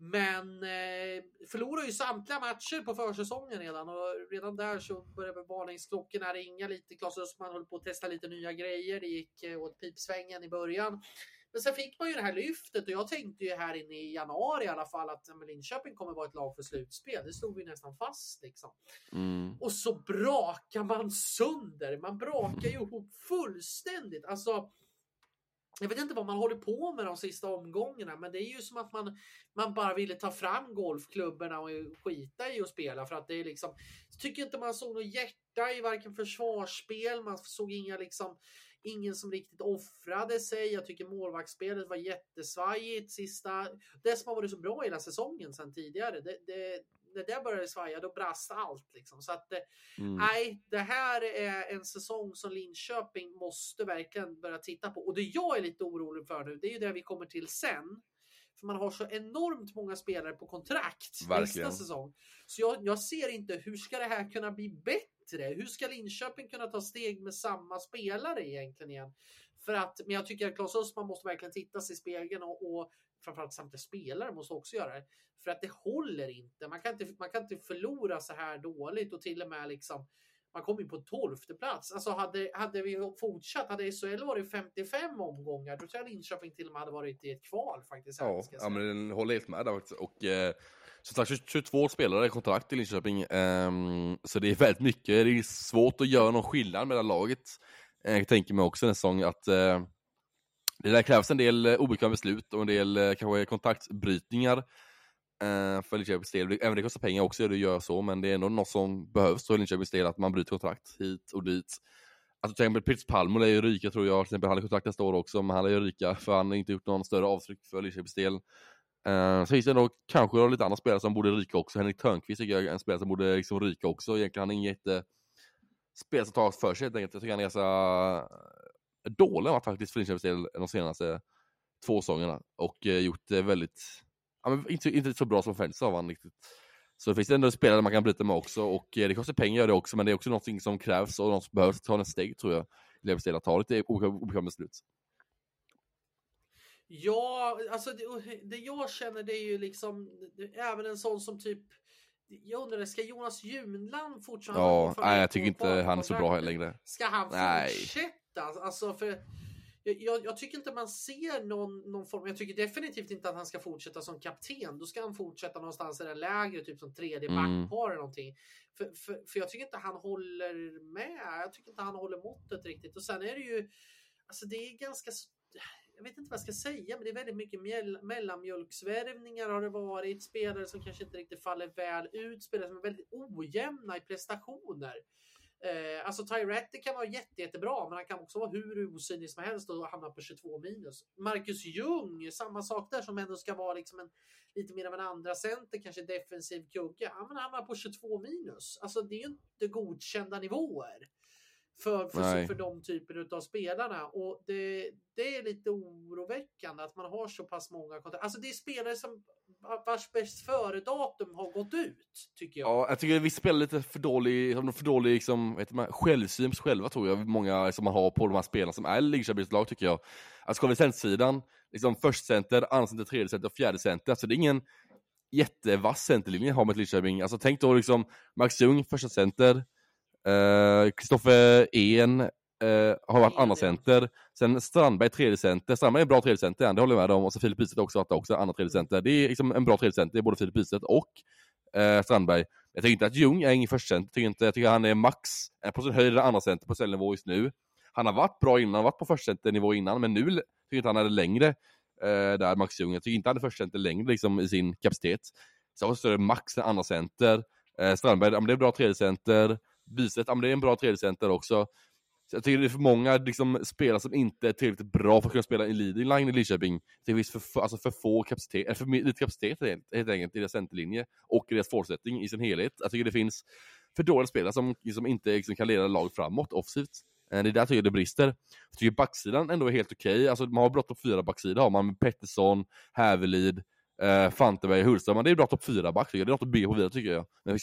B: Men eh, förlorar ju samtliga matcher på försäsongen redan och redan där så började varningsklockorna ringa lite. Claes Östman höll på att testa lite nya grejer. Det gick eh, åt pipsvängen i början. Men sen fick man ju det här lyftet och jag tänkte ju här inne i januari i alla fall att men Linköping kommer vara ett lag för slutspel. Det stod ju nästan fast liksom. Mm. Och så brakar man sönder. Man brakar ju ihop fullständigt. Alltså jag vet inte vad man håller på med de sista omgångarna, men det är ju som att man, man bara ville ta fram golfklubborna och skita i att spela för att det är liksom. Tycker inte man såg något hjärta i varken försvarsspel. Man såg inga liksom ingen som riktigt offrade sig. Jag tycker målvaktsspelet var jättesvajigt sista. Det som har varit så bra hela säsongen sedan tidigare. Det, det, när det började svaja, då brast allt. Liksom. Så att, eh, mm. nej, det här är en säsong som Linköping måste verkligen börja titta på. Och det jag är lite orolig för nu, det är ju det vi kommer till sen. För man har så enormt många spelare på kontrakt Verkligen. nästa säsong. Så jag, jag ser inte hur ska det här kunna bli bättre? Hur ska Linköping kunna ta steg med samma spelare egentligen igen? För att, men jag tycker att Claes Östman måste verkligen titta sig i spegeln och, och framförallt samtliga spelare måste också göra det. För att det håller inte. Man kan inte, man kan inte förlora så här dåligt och till och med liksom man kom in på tolfte plats. Alltså hade, hade vi fortsatt, hade SHL varit 55 omgångar, då tror jag Linköping till och med hade varit i ett kval faktiskt.
A: Ja, ja men den håller helt med där faktiskt. Och eh, som sagt, 22 spelare i kontrakt i Linköping. um, så det är väldigt mycket. Det är svårt att göra någon skillnad mellan laget. Eh, jag tänker mig också en säsong att uh, det där krävs en del eh, obekväma beslut och en del uh, kanske kontaktbrytningar uh, för Linköpings del. Även det kostar pengar också att göra så, men det är ändå något som behövs för Linköpings del, att man bryter kontrakt hit och dit. Alltså till exempel Pritz Palmo är ju ryka tror jag, till exempel han har kontrakt nästa år också, men han är ju ryka för han har inte gjort någon större avtryck för Linköpings del. Eh, uh, så finns det ändå kanske lite andra spelare som borde ryka också. Henrik Törnqvist tycker jag är en spelare som borde liksom ryka också. Egentligen han är ingen jätte eh, spel som tar för sig helt enkelt. Jag tycker han är ganska eh, dålig varit faktiskt för Linköpings del de senaste två säsongerna och eh, gjort det väldigt, ja, men inte, inte så bra som Fensa av han riktigt. Så det finns ändå spelare man kan bryta med också och eh, det kostar pengar det också men det är också någonting som krävs och något som behövs ta nästa steg tror jag. Linköpings del att ta lite obekväma beslut.
B: Ja, alltså det, det, jag känner det är ju liksom även en sån som typ jag undrar, ska Jonas Junland fortsätta?
A: Ja, nej, jag tycker inte han är så bra längre.
B: Ska han nej. fortsätta? Alltså för jag, jag, tycker inte man ser någon, någon form. Jag tycker definitivt inte att han ska fortsätta som kapten. Då ska han fortsätta någonstans i den lägre, typ som tredje mm. backpar eller någonting. För, för, för jag tycker inte han håller med. Jag tycker inte han håller måttet riktigt. Och sen är det ju, alltså det är ganska jag vet inte vad jag ska säga, men det är väldigt mycket mellanmjölksvärvningar har det varit. Spelare som kanske inte riktigt faller väl ut, spelare som är väldigt ojämna i prestationer. Eh, alltså Tyretti kan vara jätte, jättebra, men han kan också vara hur osynlig som helst och hamna på 22 minus. Marcus Ljung, samma sak där som ändå ska vara liksom en, lite mer av en andra center, kanske defensiv kugge. Han hamnar på 22 minus. Alltså det är ju inte godkända nivåer för, för, för de typer av spelarna. Och det, det är lite oroväckande att man har så pass många kontrakt. Alltså det är spelare som vars bäst före-datum har gått ut, tycker jag.
A: Ja, jag tycker vi spelar lite för dålig, för dålig liksom, vet man, självsyn på själva, tror jag. Många som man har på de här spelarna som är Linköpings lag, tycker jag. Alltså kollar vi centersidan, liksom först center, andra center, tredje center och fjärde center. Alltså det är ingen jättevass centerlinje har med Linköping. Alltså tänk då liksom Max Ljung, första center, Kristoffer uh, En uh, har varit andra center. Sen Strandberg tredje center. Strandberg är en bra tredje center, det håller jag med om. Och så Filip Bystedt också också andra tredje center. Det är liksom en bra tredje center, både Filip Bystedt och eh, Strandberg. Jag tycker inte att Ljung är ingen första jag tycker inte, jag tycker han är max på sin höjd andra center på nivå just nu. Han har varit bra innan, varit på första nivå innan, men nu tycker jag inte han är det längre eh, där, Max Ljung. Jag tycker inte han är första längre liksom, i sin kapacitet. Så har större max än andra center. Eh, Strandberg, ja, men det är bra tredje center. Bystedt, ja, men det är en bra tredjecenter också. Så jag tycker det är för många liksom, spelare som inte är tillräckligt bra för att kunna spela i leading line i Lidköping. Det finns för, för, alltså för få kapacitet, eller för lite kapacitet helt enkelt i deras centerlinje och i deras fortsättning i sin helhet. Jag tycker det finns för dåliga spelare som liksom inte liksom, kan leda lag framåt offensivt. Eh, det är där jag tycker det brister. Jag tycker backsidan ändå är helt okej. Okay. Alltså, man har bra topp fyra backsida har man med Pettersson, Hävelid, eh, Fanteberg, Hultström. Men det är bra topp 4-back Det är något att bygga på vidare tycker jag. Men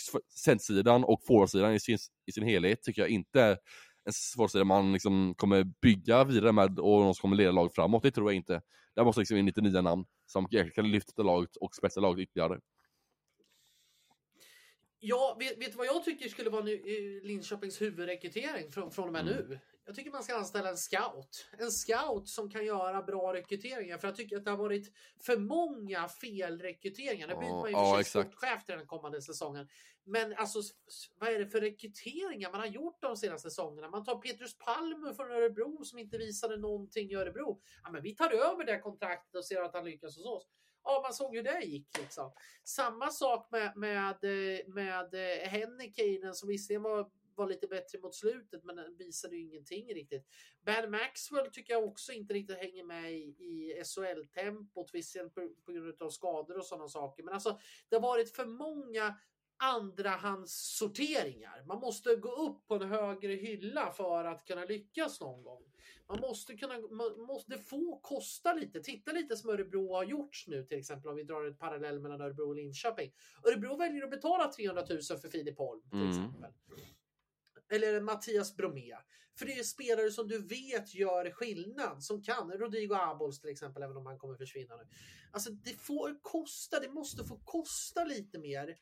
A: centersidan och forwardsidan i sin, i sin helhet tycker jag inte är en forwardsida man liksom kommer bygga vidare med och någon som kommer leda laget framåt. Det tror jag inte. Där måste liksom in lite nya namn som kan lyfta laget och spetsa laget ytterligare.
B: Ja, vet, vet du vad jag tycker skulle vara nu, Linköpings huvudrekrytering från, från och med mm. nu? Jag tycker man ska anställa en scout. En scout som kan göra bra rekryteringar. För jag tycker att det har varit för många felrekryteringar. Nu byter man ju för sig sportchef till den kommande säsongen. Men alltså, vad är det för rekryteringar man har gjort de senaste säsongerna? Man tar Petrus Palmer från Örebro som inte visade någonting i Örebro. Ja, men vi tar över det kontraktet och ser att han lyckas hos oss ja, man såg hur det gick. Liksom. Samma sak med, med, med Hennekinen som visserligen var, var lite bättre mot slutet men visade ju ingenting riktigt. Ben Maxwell tycker jag också inte riktigt hänger med i, i SHL-tempot, visserligen på, på grund av skador och sådana saker. Men alltså, det har varit för många andrahandssorteringar. Man måste gå upp på en högre hylla för att kunna lyckas någon gång. Man måste kunna, man måste, det får kosta lite. Titta lite som Örebro har gjort nu till exempel om vi drar ett parallell mellan Örebro och Linköping. Örebro väljer att betala 300 000 för Filip Holm till mm. exempel. Eller Mattias Bromé. För det är spelare som du vet gör skillnad, som kan. Rodrigo Abols till exempel, även om han kommer försvinna nu. Alltså det får kosta, det måste få kosta lite mer.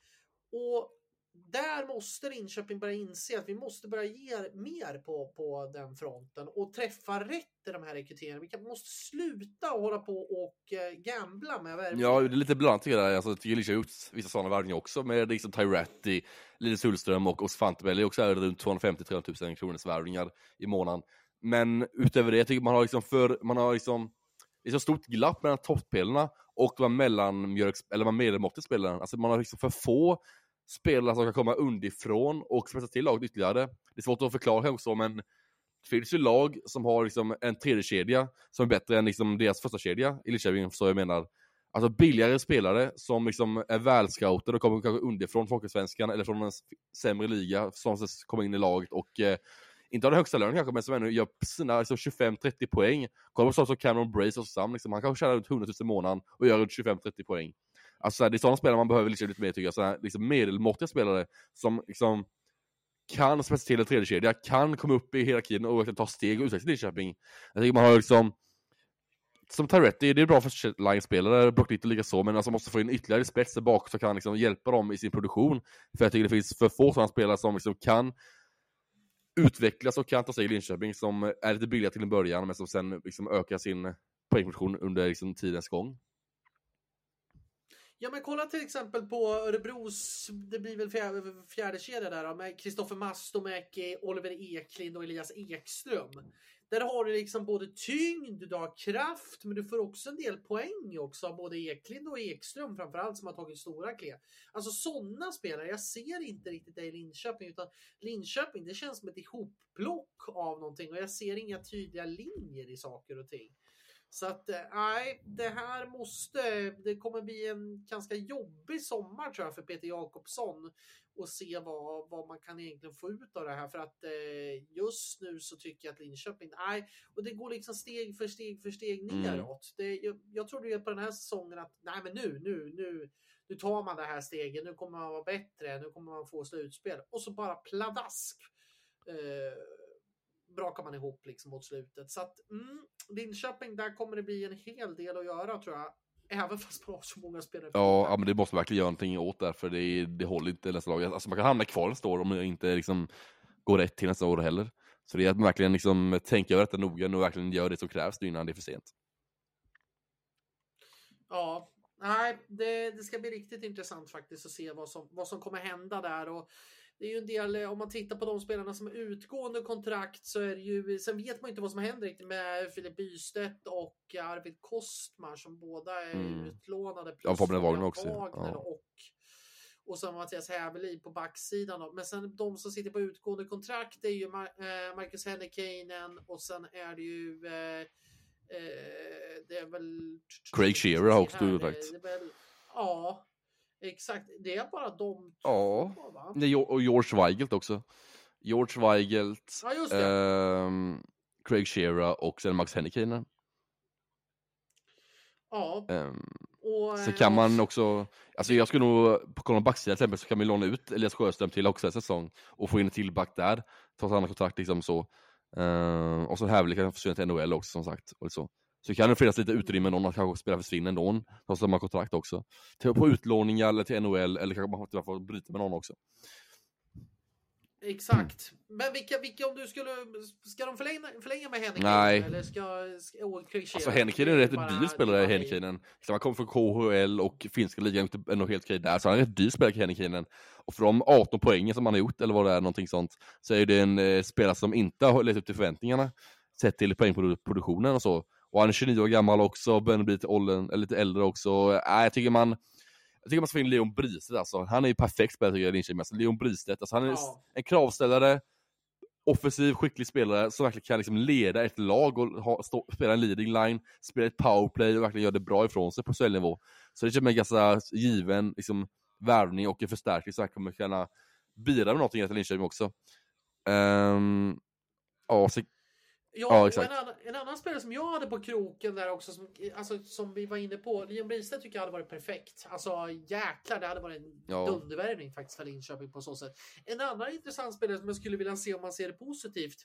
B: Och där måste Linköping börja inse att vi måste börja ge mer på, på den fronten och träffa rätt i de här rekryteringarna. Vi kan, måste sluta hålla på och eh, gambla med värvningar.
A: Ja, det är lite blandat tycker jag. Alltså, jag tycker Linköping har gjort vissa sådana värvningar också med liksom Tyratti, Linus Hultström och Oscar Fantebelli också är runt 250-300 000 kronors värvningar i månaden. Men utöver det, jag tycker man har liksom för, man har liksom det är så stort glapp mellan toppspelarna och de mellanmjölks, eller de medelmåttiga spelarna. Alltså man har liksom för få spelare som kan komma underifrån och spetsa till laget ytterligare. Det är svårt att förklara också, men det finns ju lag som har liksom en tredje kedja som är bättre än liksom deras första kedja i Lidköping, så jag menar. Alltså billigare spelare som liksom är välscoutade och kommer kanske underifrån Folkhögsvenskan eller från en sämre liga som kommer in i laget och eh, inte har den högsta lönen kanske, men som ändå gör sina liksom, 25-30 poäng. Kolla på sånt som Cameron Brace och Sam, liksom, han kanske tjänar runt 100 000 i månaden och gör runt 25-30 poäng. Alltså det är sådana spelare man behöver liksom lite mer tycker jag, sådana liksom medelmåttiga spelare som liksom kan spetsa till en tredje kedja kan komma upp i hierarkin och ta steg och utvecklas i Linköping. Jag tycker man har liksom som Taretti, det är bra för line-spelare, Brock Little men alltså måste få in ytterligare spets där bak så kan liksom hjälpa dem i sin produktion. För jag tycker det finns för få sådana spelare som liksom kan utvecklas och kan ta sig i Linköping som är lite billiga till en början men som sen liksom ökar sin poängproduktion under liksom tidens gång.
B: Ja men kolla till exempel på Örebros, det blir väl fjärde, fjärde kedja där då, med Kristoffer Mastomäki, Oliver Eklind och Elias Ekström. Där har du liksom både tyngd, du har kraft, men du får också en del poäng också av både Eklind och Ekström framförallt som har tagit stora kliv. Alltså sådana spelare, jag ser inte riktigt det i Linköping utan Linköping det känns som ett ihopplock av någonting och jag ser inga tydliga linjer i saker och ting. Så att eh, nej, det här måste, det kommer bli en ganska jobbig sommar tror jag för Peter Jakobsson och se vad, vad man kan egentligen få ut av det här för att eh, just nu så tycker jag att Linköping, nej, och det går liksom steg för steg för steg mm. neråt. Det, jag, jag trodde ju på den här säsongen att nej men nu, nu, nu, nu tar man det här steget, nu kommer man vara bättre, nu kommer man få slutspel och så bara pladask. Eh, brakar man ihop liksom mot slutet. Så att mm, Linköping, där kommer det bli en hel del att göra tror jag. Även fast man har så många spelare.
A: Ja, ja men det måste verkligen göra någonting åt det, för det, det håller inte nästa lag. Alltså man kan hamna kvar nästa år om det inte liksom går rätt till nästa år heller. Så det är att man verkligen liksom tänka över detta noga och verkligen gör det som krävs innan det är för sent.
B: Ja, nej, det, det ska bli riktigt intressant faktiskt att se vad som, vad som kommer hända där. Och det är ju en del, om man tittar på de spelarna som är utgående kontrakt så är det ju, sen vet man inte vad som händer riktigt med Filip Bystedt och Arvid Kostmar som båda är mm. utlånade.
A: Ja, Fabian Wagner också. Ja.
B: Och, och sen Mattias Hävelin på backsidan. Då. Men sen de som sitter på utgående kontrakt det är ju eh, Marcus Hennekainen och sen är det ju eh, eh, det är väl...
A: Craig Shearer har också kontrakt.
B: Ja, Exakt, det är bara de
A: Ja, två, och George Weigelt också. George Weigelt, ja, eh, Craig Shearer och sen Max Hennekinen.
B: Ja.
A: Um, och, så kan man också, alltså jag skulle nog, på kolla backsidan till exempel så kan man låna ut Elias Sjöström till också en säsong och få in en till back där, ta ett annat kontrakt liksom så. Uh, och så Hävelin kan försvinna till NHL också som sagt. Och så. Så kan det finnas lite utrymme någon att kanske spela försvinner ändå, ta samma kontrakt också. Till, på utlåningar eller till NHL eller kanske man får bryta med någon också.
B: Exakt. Men vilka, vilka om du skulle, ska de förlänga, förlänga med Henrik?
A: Nej.
B: Eller ska, ska oh,
A: alltså Henrikinen är en rätt dyr spelare, Henrikinen. Han kommer från KHL och finska ligan, nog helt okej där, så han är en rätt dyr spelare, Henrikinen. Och för de 18 poängen som han har gjort, eller vad det är, någonting sånt, så är det en eh, spelare som inte har levt upp till förväntningarna, sett till poängproduktionen och så. Och han är 29 år gammal också, börjar bli lite, åldern, eller lite äldre också. Äh, jag tycker man jag tycker man ska få in Leon Bristedt alltså. Han är ju perfekt spelare tycker jag, Linköping. Alltså, Leon Bristedt, alltså, han är ja. en kravställare, offensiv, skicklig spelare som verkligen kan liksom leda ett lag och ha, stå, spela en leading line, spela ett powerplay och verkligen göra det bra ifrån sig på nivå. Så det känns en ganska given liksom, värvning och en förstärkning som kommer kunna bidra med någonting till Linköping också. Um, ja, så
B: Ja, ja. En annan, en, annan, spelare som jag hade på kroken där också, som, alltså, som vi var inne på, Liam Bristedt tycker jag hade varit perfekt. Alltså jäklar, det hade varit en ja. dundervärvning faktiskt för Linköping på så sätt. En annan intressant spelare som jag skulle vilja se om man ser det positivt,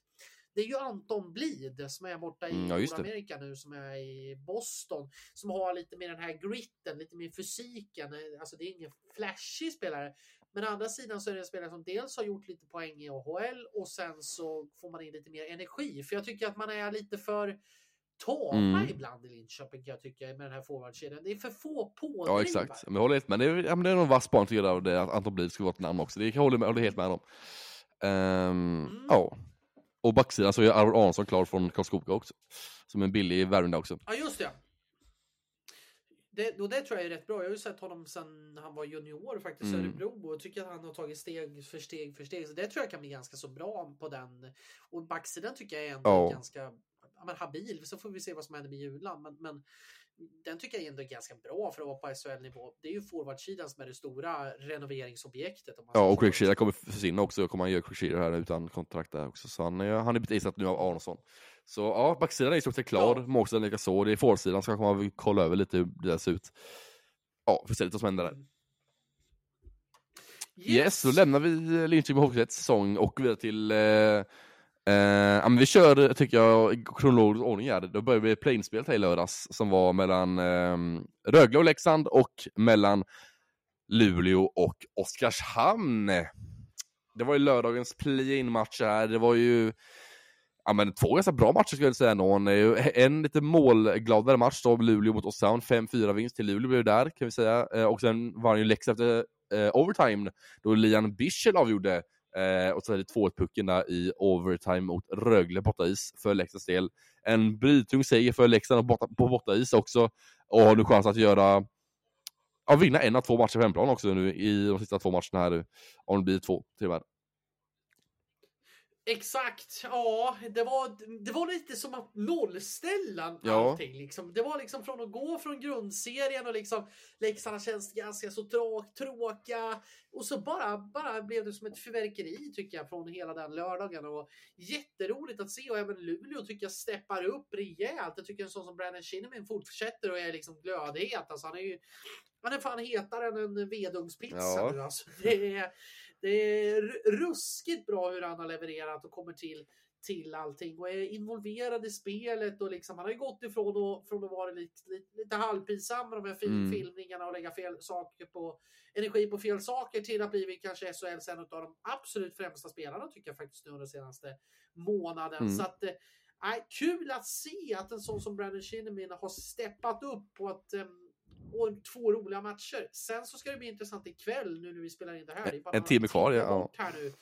B: det är ju Anton Blid som är borta i mm, ja, Nordamerika nu, som är i Boston, som har lite mer den här gritten, lite mer fysiken. Alltså det är ingen flashig spelare, men å andra sidan så är det en spelare som dels har gjort lite poäng i AHL och sen så får man in lite mer energi. För jag tycker att man är lite för tama mm. ibland i Linköping kan jag tycka med den här forwardkedjan. Det är för få pådrivare.
A: Ja exakt, men jag håller helt med. Det är, ja, men det är nog vass span tycker jag att Anton Blid skulle vara ett namn också. Det jag håller, med, håller helt med om. Um, mm. Ja. Och backsidan så är Arvid Aronsson klar från Karlskoga också. Som en billig värvning också.
B: Ja just det. Det, och det tror jag är rätt bra. Jag har ju sett honom sedan han var junior faktiskt i mm. Örebro och tycker att han har tagit steg för steg för steg. Så det tror jag kan bli ganska så bra på den. Och backsidan tycker jag är ändå oh. ganska ja, men habil. Så får vi se vad som händer med Julan. Men, men den tycker jag ändå är ganska bra för att vara på SHL-nivå. Det är ju forwardsidan som är det stora renoveringsobjektet.
A: Ja, och Shearer kommer försvinna också. Kommer han göra Shearer här utan kontrakt där också. Så han, han är bevisat nu av Aronsson. Så ja, backsidan är i stort sett klar. Ja. Målsidan likaså. Det är forwardsidan ska man kolla över lite hur det ser ut. Ja, får se lite vad som händer där. Yes, yes då lämnar vi Linköping Hockeyets säsong och vidare till eh, Eh, vi kör, tycker jag, i kronologisk ordning här. Då börjar vi planespelet här i lördags som var mellan eh, Rögle och Leksand och mellan Luleå och Oskarshamn. Det var ju lördagens play-in-match här. Det var ju ja, men två ganska bra matcher skulle jag säga. Någon. En lite målgladare match då, Luleå mot Oskarshamn. 5-4 vinst till Luleå blev det där kan vi säga. Eh, och sen var det ju Leksand efter eh, overtime då Lian Bischel avgjorde Eh, och så 2-1 pucken där i overtime mot Rögle bortais för Leksands del. En brytung seger för Leksand borta, på bortais också och har nu chans att göra ja, vinna en av två matcher på hemplan också nu i de sista två matcherna här nu, Om det blir två till och med.
B: Exakt, ja, det var, det var lite som att nollställa ja. allting. Liksom. Det var liksom från att gå från grundserien och liksom Leksand känns ganska så tråk, tråkiga och så bara, bara blev det som ett fyrverkeri tycker jag från hela den lördagen och jätteroligt att se och även Luleå tycker jag steppar upp rejält. Jag tycker en sån som Brandon Shinnimin fortsätter och är liksom glödhet. Alltså han är ju han är fan hetare än en vedugnspizza ja. nu alltså. Det är, det är ruskigt bra hur han har levererat och kommer till till allting och är involverad i spelet och liksom han har ju gått ifrån och, från att vara lite, lite, lite halvpinsam med de här film, mm. filmningarna och lägga fel saker på energi på fel saker till att bli kanske SHLs en av de absolut främsta spelarna tycker jag faktiskt nu under senaste månaden. Mm. Så att äh, kul att se att en sån som Brandon Shinnimin har steppat upp på att ähm, och två roliga matcher. Sen så ska det bli intressant ikväll nu när vi spelar in det här. Det
A: en timme kvar, ja.
B: Här nu.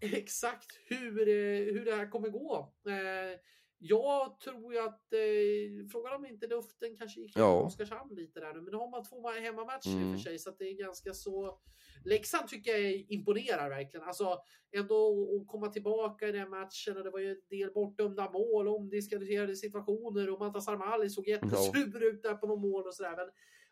B: Exakt hur, hur det här kommer gå. Eh, jag tror ju att eh, frågan om inte luften kanske gick ja. Oskarshamn lite där nu, men då har man två hemmamatcher mm. i och för sig så att det är ganska så. Leksand tycker jag imponerar verkligen. Alltså ändå att komma tillbaka i den matchen och det var ju en del bortdömda mål, omdiskuterade situationer och Mantas Armali såg jättesur ut där på något mål och sådär. Men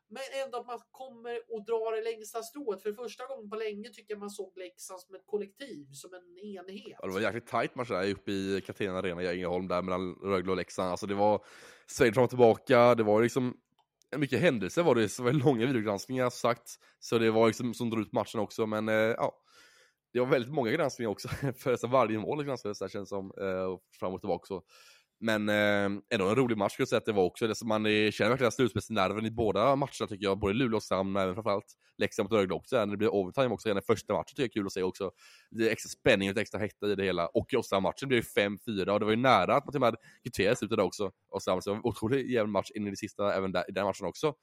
B: men ändå att man kommer och drar det längsta strået. För första gången på länge tycker jag man såg Leksand som ett kollektiv, som en enhet.
A: Ja, det var en jäkligt tajt match där uppe i Katarina Arena i Ängelholm där mellan Rögle och Leksand. Alltså det var sväng fram och tillbaka, det var liksom mycket händelser var det, så var det långa videogranskningar sagt. Så det var liksom som drog ut matchen också, men eh, ja. Det var väldigt många granskningar också, för alltså, varje mål granskades där känns som, eh, fram och tillbaka så. Men eh, ändå en rolig match skulle jag säga att det var också. Det man är, känner verkligen slutspelsnerven i båda matcherna tycker jag. Både Luleå och Sam, även framförallt Leksand mot Rögle också. När det blir overtime också redan i första matchen tycker jag är kul att se också. Det är extra spänning och extra hetta i det hela. Och i matchen blev det 5-4 och det var ju nära att man till och med kvitterade i slutet också. Och så det var en otroligt jämn match in i det sista även där, i den matchen också.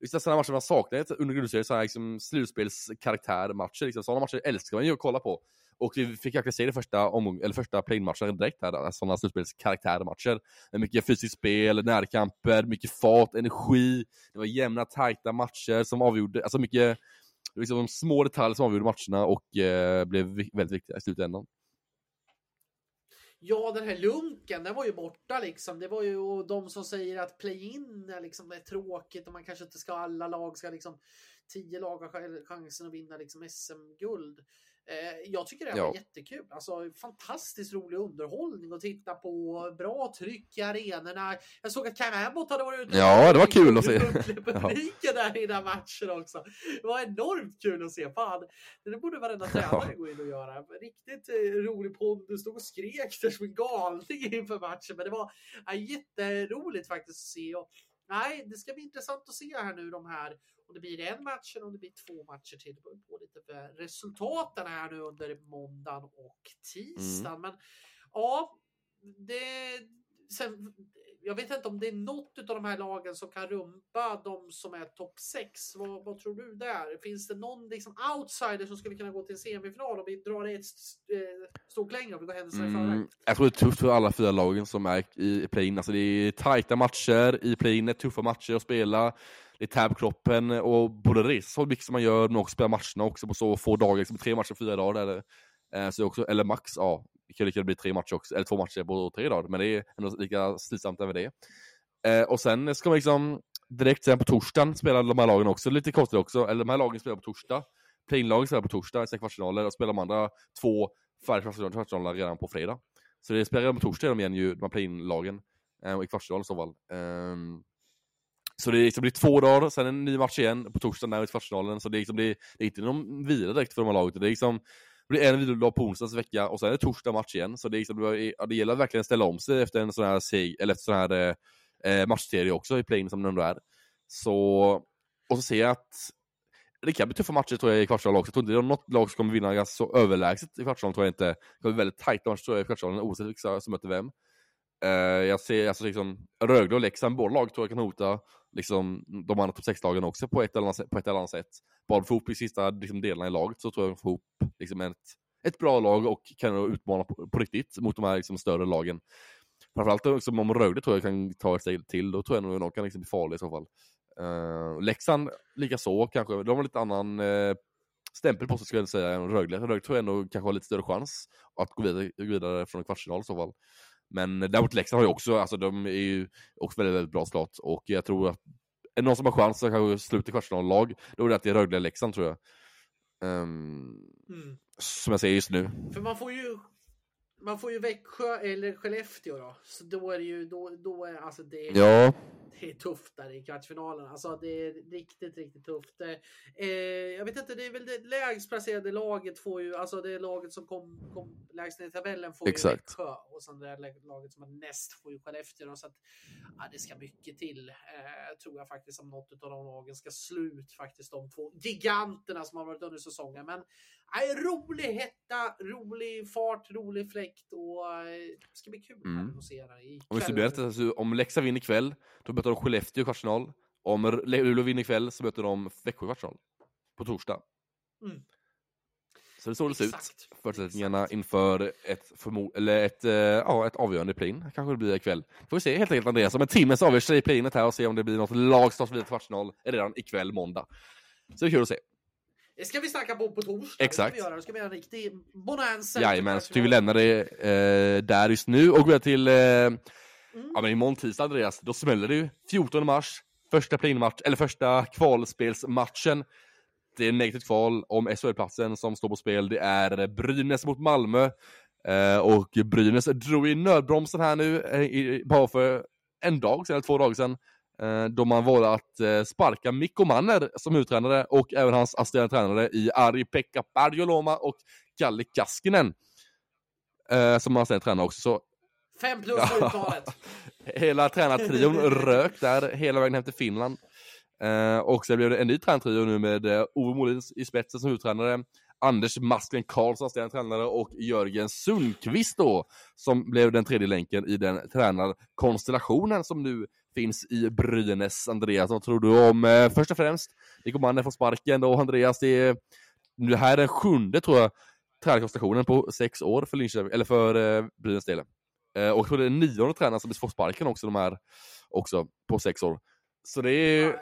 A: Just sådana matcher man saknar under grundserien, sådana liksom slutspelskaraktärmatcher. Liksom. Sådana matcher älskar man ju att kolla på. Och vi fick faktiskt se det första, omgång, eller första play-matchen direkt här, sådana alltså slutspelskaraktärmatcher. Med mycket fysiskt spel, närkamper, mycket fart, energi. Det var jämna, tajta matcher som avgjorde, alltså mycket liksom, små detaljer som avgjorde matcherna och eh, blev väldigt viktiga i slutändan.
B: Ja, den här lunken, den var ju borta liksom. Det var ju de som säger att play-in är, liksom, är tråkigt och man kanske inte ska alla lag ska liksom tio lag har chansen att vinna liksom SM-guld. Eh, jag tycker det här ja. var jättekul. Alltså, fantastiskt rolig underhållning att titta på. Bra tryck i arenorna. Jag såg att Cam Abbott hade varit ute
A: Ja, det var kul att se.
B: Publiken där i den matchen också. Det var enormt kul att se. Fan, det borde varenda tränare gå in och göra. Riktigt eh, rolig pondus. Stod och skrek där som en galning inför matchen. Men det var ja, jätteroligt faktiskt att se. Och, nej, det ska bli intressant att se här nu de här om det blir en match eller om det blir två matcher till. Det beror på lite resultaten här nu under måndagen och tisdagen. Mm. Men ja, det, sen, jag vet inte om det är något av de här lagen som kan rumpa de som är topp 6. Vad, vad, tror du där? Finns det någon liksom outsider som skulle kunna gå till en semifinal om vi drar ett eh, stort längre? Om vi går händelserna mm, i?
A: Jag tror det är tufft för alla fyra lagen som är i play-in. Alltså det är tajta matcher i play-in, tuffa matcher att spela Det tär på kroppen och både resa så mycket som man gör men också spela matcherna också på så få dagar, liksom tre matcher fyra dagar. Där eh, så också, eller max, ja, det kan lika bli tre matcher också, eller två matcher på tre dagar, men det är ändå lika slitsamt över det. Eh, och sen ska man liksom direkt sen på torsdagen spela de här lagen också, lite konstigt också, eller de här lagen spelar på torsdag. Plainlagen spelar på torsdag i kvartsfinaler och spelar de andra två färdiga kvartsfinaler redan på fredag. Så det spelar på torsdag de igen ju, de här plainlagen, eh, i kvartsfinalen i så fall. Eh, så det, liksom, blir två dagar, sen en ny match igen på torsdagen där i kvartsfinalen. Så det, liksom, det, det är inte någon vila direkt för de här lagen. Det, är liksom, det blir en vilodag på onsdags vecka och sen är det torsdag match igen. Så det, liksom, det, gäller att verkligen ställa om sig efter en sån här, seg, eller efter sån här eh, eh matchserie också i play som det ändå är. Så, och så ser jag att det kan bli tuffa matcher tror jag i kvartsfinalen också. Jag tror inte det är något lag som kommer vinna ganska så överlägset i kvartsfinalen tror jag inte. Det kommer bli väldigt tajta matcher tror jag i kvartsfinalen oavsett vilka som möter vem. Uh, jag ser alltså liksom Rögle och Leksand, båda lag tror jag kan hota liksom, de andra topp 6-lagen också på ett, eller annat, på ett eller annat sätt. Bara få ihop i sista liksom, delarna i laget så tror jag de får ihop liksom, ett, ett bra lag och kan utmana på, på riktigt mot de här liksom, större lagen. Framförallt liksom, om Rögle tror jag kan ta ett steg till, då tror jag nog att de kan liksom, bli farliga i så fall. Uh, Leksand likaså kanske, de har lite annan uh, stämpel på sig skulle jag säga än Rögle. Rögle tror jag ändå kanske har lite större chans att gå vidare, gå vidare från kvartsfinal i så fall. Men däremot Leksand har ju också, alltså de är ju också väldigt, väldigt bra slott och jag tror att är någon som har chans att kanske sluta i kvartsfinallag, då är det att det är Rögle-Leksand tror jag. Um, mm. Som jag säger just nu.
B: För man får ju man får ju Växjö eller Skellefteå då. Så då är det ju, då, då är alltså det.
A: Ja
B: det är tufft där i kvartsfinalen. Alltså det är riktigt, riktigt tufft. Eh, jag vet inte, det är väl det lägst placerade laget får ju, alltså det laget som kom, kom lägst ner i tabellen får Exakt. ju Växjö och sen det laget som är näst får ju Skellefteå. Så att, ja, det ska mycket till, eh, tror jag faktiskt, om något av de lagen ska slut faktiskt. De två giganterna som har varit under säsongen. Men eh, rolig hetta, rolig fart, rolig fläkt och eh, det ska bli kul mm. att se det.
A: Om vi summerar alltså, om Leksand vinner ikväll, då möter de Skellefteå i kvartsfinal. Om Luleå vinner ikväll så möter de Växjö i kvartsfinal. På torsdag. Mm. Så det är så det ser ut. Förutsättningarna Exakt. inför ett, eller ett, uh, ja, ett avgörande play kanske det blir ikväll. Får vi se helt enkelt Andreas, om en timme så avgör sig playnet här och se om det blir något lag som tar sig vidare till kvartsfinal redan ikväll måndag. Så det är kul att se.
B: Det ska vi snacka på på torsdag.
A: Exakt.
B: Det ska vi göra. Det ska bli en riktig bonanza.
A: Jajamän, så vi lämnar det eh, där just nu och går till, eh, mm. ja men imorgon tisdag Andreas, då smäller det ju. 14 mars, första play-match, eller första kvalspelsmatchen. Det är negativt kval om SHL-platsen som står på spel. Det är Brynäs mot Malmö. Eh, och Brynäs drog i nödbromsen här nu, eh, bara för en dag sedan, eller två dagar sedan. Eh, då man valde att eh, sparka Mikko Manner som huvudtränare och även hans assisterande tränare i Ari-Pekka Parjoloma och Kalle Kaskinen. Eh, som assisterande tränare också. Så,
B: Fem plus ja, uttalet.
A: hela tränartrion rök där hela vägen hem till Finland. och sen blev det en ny tränartrio nu med Ove Molin i spetsen som huvudtränare. Anders Masken Karlsson, assisterande tränare och Jörgen Sundqvist då, som blev den tredje länken i den tränarkonstellationen som nu finns i Brynäs. Andreas, vad tror du om, eh, först och främst, Nico Manner får sparken och Andreas, det, är, det här är den sjunde tror jag, tränarkonstellationen på sex år för Linköping, eller för eh, Brynäs del. Eh, och jag tror det är nionde tränaren som får sparken också, de här, också, på sex år. Så det är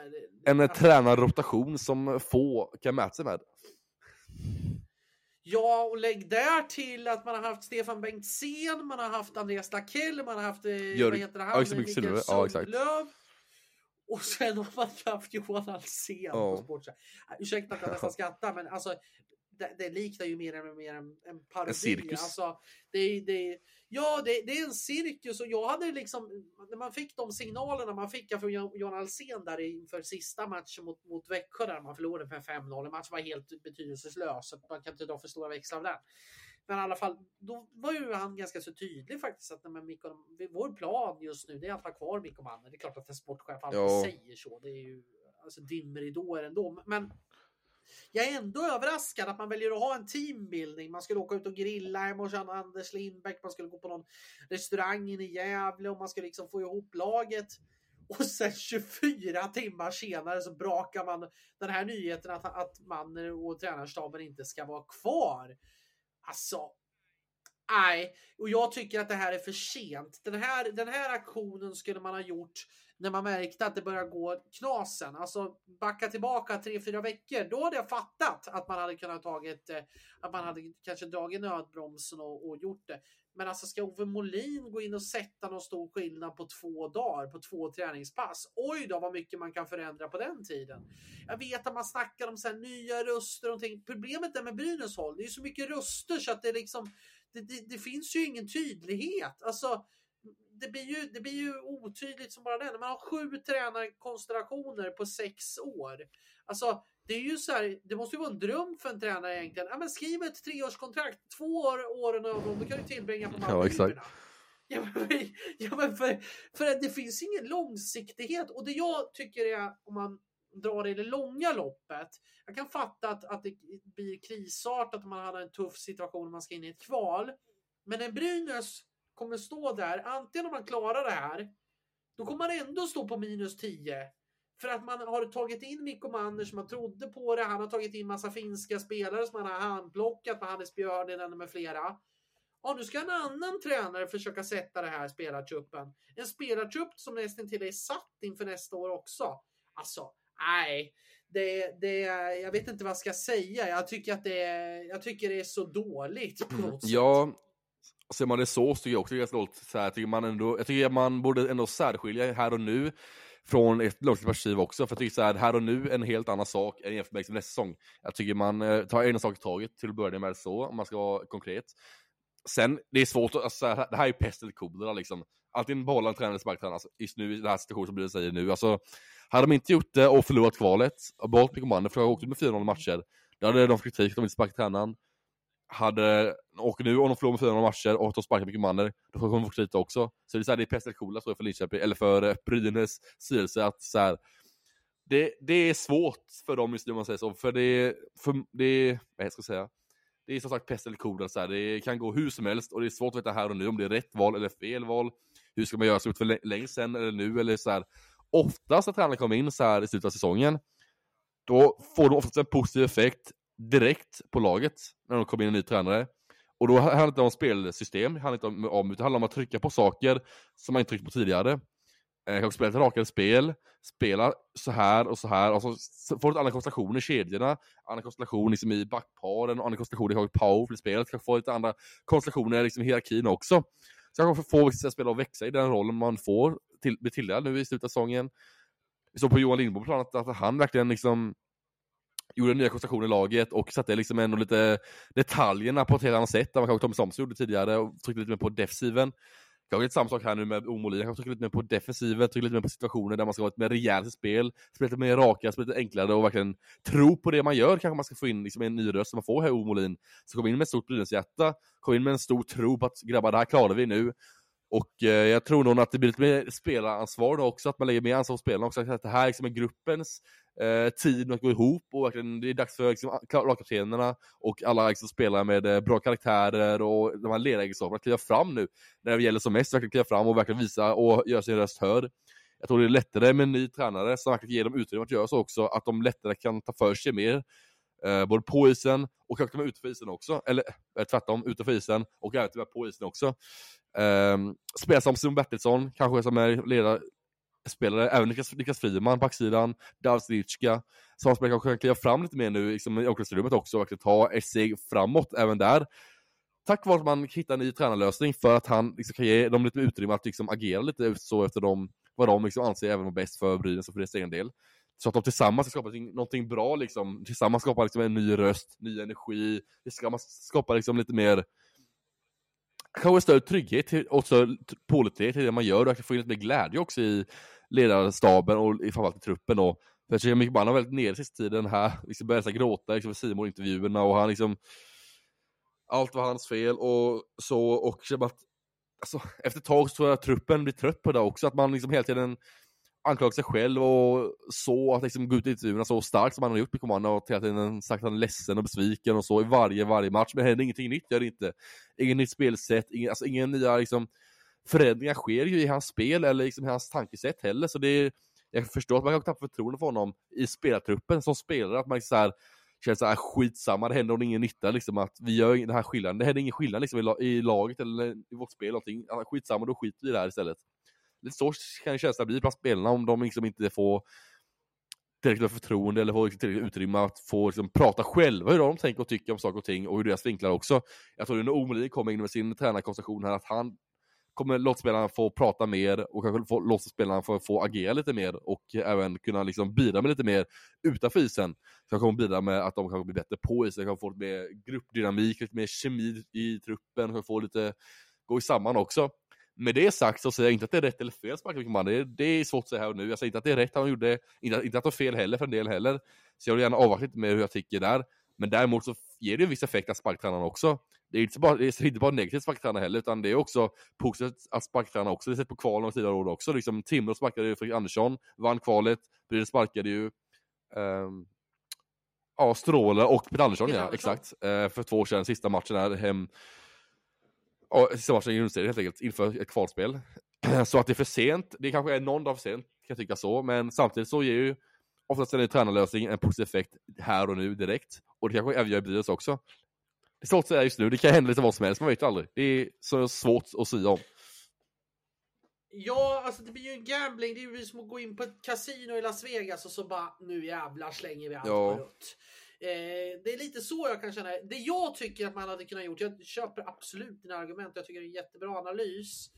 A: en tränarrotation som få kan mäta sig med.
B: Ja, och lägg där till att man har haft Stefan Bengtzén, man har haft Andreas Lakell, man har haft eh, Gör, vad heter det, han, ja, Mikael. Ja, exakt. Och sen har man haft Johan Alsén ja. på Sportsa. Ursäkta att jag nästan skrattar, men alltså det, det liknar ju mer och mer en, en parodi. En cirkus. Alltså, det, det, ja, det, det, är en cirkus och jag hade liksom, när man fick de signalerna man fick från Jan Alsen där inför sista matchen mot, mot Växjö där man förlorade med 5-0. En match var helt betydelselös, så man kan inte dra för stora växlar av den. Men i alla fall, då var ju han ganska så tydlig faktiskt att men Mikko, vår plan just nu det är att ha kvar Mikko Manner. Det är klart att en sportchef alltid ja. säger så. Det är ju alltså dimridåer ändå. Men jag är ändå överraskad att man väljer att ha en teambuilding. Man skulle åka ut och grilla hemma hos Anders Lindbäck. Man skulle gå på någon restaurang i Gävle och man skulle liksom få ihop laget. Och sen 24 timmar senare så brakar man den här nyheten att, att man och tränarstaben inte ska vara kvar. Alltså, nej. Och jag tycker att det här är för sent. Den här, den här aktionen skulle man ha gjort när man märkte att det började gå knasen, alltså backa tillbaka tre, fyra veckor, då hade jag fattat att man hade kunnat tagit, eh, att man hade kanske dragit nödbromsen och, och gjort det. Men alltså ska Ove Molin gå in och sätta någon stor skillnad på två dagar, på två träningspass? Oj då vad mycket man kan förändra på den tiden. Jag vet att man snackar om så nya röster och någonting. Problemet är med Brynäs håll, det är så mycket röster så att det liksom, det, det, det finns ju ingen tydlighet. Alltså, det blir, ju, det blir ju otydligt som bara det. Man har sju tränarkonstellationer på sex år. Alltså, det är ju så här, det måste ju vara en dröm för en tränare egentligen. Ja, men skriv ett treårskontrakt, två år, åren över, då kan du tillbringa på
A: exakt.
B: Ja, men, ja, men för, för det finns ingen långsiktighet och det jag tycker är om man drar det i det långa loppet. Jag kan fatta att, att det blir krisartat om man har en tuff situation och man ska in i ett kval. Men en Brynäs kommer stå där, antingen om man klarar det här, då kommer man ändå stå på minus 10. För att man har tagit in Mikko Manner som man trodde på det. Han har tagit in massa finska spelare som han har handplockat med Hannes Björninen med flera. Ja, nu ska en annan tränare försöka sätta det här spelartruppen. En spelartrupp som nästan till är satt inför nästa år också. Alltså, nej. Det, det, jag vet inte vad jag ska säga. Jag tycker att det, jag tycker det är så dåligt.
A: Ja, ser man det så, så tycker jag också det är ganska dåligt. Så här, tycker man ändå, jag tycker man borde ändå särskilja här och nu från ett långsiktigt perspektiv också. För jag tycker så här, här och nu är en helt annan sak än jämfört med nästa säsong. Jag tycker man eh, tar en sak i taget till att börja med så, om man ska vara konkret. Sen, det är svårt, alltså, det här är pest eller kolera liksom. Antingen behålla en tränare eller sparka alltså, just nu i den här situationen som Brynäs säger nu. Alltså, hade de inte gjort det och förlorat kvalet, och behållit Mikko kommandot, för jag åkte med 4-0 matcher, då hade de fått kritik, de inte sparkat tränaren hade, och nu om de förlorar med 400 matcher och de sparkar mycket manner, då kommer de få lite också. Så det är, så här, det är pest eller cola för Linköping, eller för eh, Brynäs styrelse att så här, det, det är svårt för dem just nu om man säger så, för det, för det, vad ska jag säga, det är som sagt pest eller cola, så här, det kan gå hur som helst och det är svårt att veta här och nu om det är rätt val eller fel val. Hur ska man göra sig ut för länge sen eller nu eller så här. oftast när tränaren kommer in så här i slutet av säsongen, då får de oftast en positiv effekt direkt på laget när de kommer in en ny tränare. Och då handlar det inte om spelsystem, det handlar inte om, utan det handlar om att trycka på saker som man inte tryckt på tidigare. Eh, kanske spela ett rakare spel, spela så här och så här, och så får du ett annan konstellation i kedjorna, annan konstellation liksom i backparen, annan konstellation i powerplay-spelet, kanske få lite andra konstellationer liksom i hierarkin också. Så kanske få vissa spelare att växa i den rollen man får, till, blir tilldelad nu i slutet av säsongen. Vi såg på Johan Lindbom på planet att han verkligen liksom gjorde nya konstellationer i laget och satte liksom ändå lite detaljerna på ett helt annat sätt än vad kanske Tommy Samuelsson gjorde tidigare och tryckte lite mer på defensiven. Kanske lite samma sak här nu med Omolin, kanske trycker lite mer på defensiven, trycker lite mer på situationer där man ska ha ett mer rejält spel, spela lite mer raka, spela lite enklare och verkligen tro på det man gör. Kanske man ska få in liksom en ny röst som man får här Omolin. Så kom in med ett stort Brynäs-hjärta, kom in med en stor tro på att grabbar, det här klarar vi nu. Och eh, jag tror nog att det blir lite mer spelaransvar då också, att man lägger mer ansvar på spelarna också, att det här liksom är gruppens eh, tid att gå ihop och verkligen, det är dags för liksom, lagkaptenerna och alla liksom, spelare med eh, bra karaktärer och de här ledaregenskaperna att kliva fram nu när det gäller som mest, verkligen kliva fram och verkligen visa och göra sin röst hörd. Jag tror det är lättare med en ny tränare som verkligen ger dem utrymme att göra så också, att de lättare kan ta för sig mer. Eh, både på isen och kanske med utanför isen också, eller eh, tvärtom, utanför isen och även tyvärr på isen också. Eh, spela som Simon Bertilsson, kanske som är ledare, spelare, även Niklas, Niklas Friman, backsidan, Davsnitska, som spelare kanske kan kliva fram lite mer nu liksom, i omklädningsrummet också och verkligen ta ett steg framåt även där. Tack vare att man hittar en ny tränarlösning för att han liksom, kan ge dem lite utrymme att liksom, agera lite så efter dem, vad de liksom, anser även vara bäst för Brynäs och för deras egen del. Så att de tillsammans ska skapa någonting bra, liksom. tillsammans skapar liksom, en ny röst, ny energi, tillsammans skapa liksom, lite mer kanske större trygghet och större pålitlighet i det man gör och få in lite mer glädje också i ledarstaben och framförallt i truppen då. För jag tycker Micke Mann har väldigt nere sista tiden här, liksom började gråta liksom, för simon intervjuerna och han liksom allt var hans fel och så och att alltså, efter ett tag så tror jag att truppen blir trött på det också, att man liksom hela tiden anklagat sig själv och så, att liksom gå ut i intervjuerna så starkt som han har gjort med Command och hela tiden sagt att han är ledsen och besviken och så i varje, varje match. Men det händer ingenting nytt, gör det inte. Inget nytt spelsätt, ingen, alltså inga nya liksom, förändringar sker ju i hans spel eller liksom i hans tankesätt heller. Så det är, jag förstår att man kan tappa förtroende för honom i spelartruppen som spelare, att man liksom så här, känner såhär skitsamma, det händer nog ingen nytta liksom att vi gör den här skillnaden, det händer ingen skillnad liksom i, laget eller i vårt spel någonting, skitsamma då skiter vi i det här istället. Lite så kan känslan bli bland spelarna om de liksom inte får tillräckligt med förtroende eller får tillräckligt utrymme att få liksom, prata själva hur de tänker och tycker om saker och ting och hur deras vinklar också. Jag tror att Omeli kommer in med sin tränarkonstellation här, att han kommer låta spelarna få prata mer och kanske få, låta spelarna få, få agera lite mer och även kunna liksom bidra med lite mer utanför isen. Så jag kommer bidra med att de kanske blir bättre på isen, kan få lite mer gruppdynamik, lite mer kemi i truppen, kanske få lite gå samman också. Med det sagt så säger jag inte att det är rätt eller fel sparkar det, det är svårt att säga här och nu. Jag säger inte att det är rätt han gjorde, inte, inte att det är fel heller för en del heller. Så jag vill gärna avvakta lite mer hur jag tycker där. Men däremot så ger det en viss effekt att sparktränarna också. Det är inte bara, det är inte bara negativt sparktränare heller, utan det är också positivt att sparkträna också. Det har sett på kvalen och tidigare år också. Liksom, Timrå sparkade ju Fredrik Andersson, vann kvalet. Brynäs sparkade ju um, ja, Stråle och Peter Andersson, ja, exakt. Uh, för två år sedan, sista matchen där hem Matchen i grundserien helt enkelt, inför ett kvalspel. Så att det är för sent, det kanske är någon dag för sent, kan jag tycka så, men samtidigt så ger ju oftast en tränarlösning en positiv effekt här och nu direkt. Och det kanske även gör i Brynäs också. Det är svårt att säga just nu, det kan hända lite vad som helst, man vet ju aldrig. Det är så svårt att säga om.
B: Ja, alltså det blir ju en gambling. Det är ju som att gå in på ett kasino i Las Vegas och så bara nu jävlar slänger vi allt ja. på rött. Eh, det är lite så jag kan känna. Det jag tycker att man hade kunnat gjort, jag köper absolut dina argument, jag tycker det är en jättebra analys.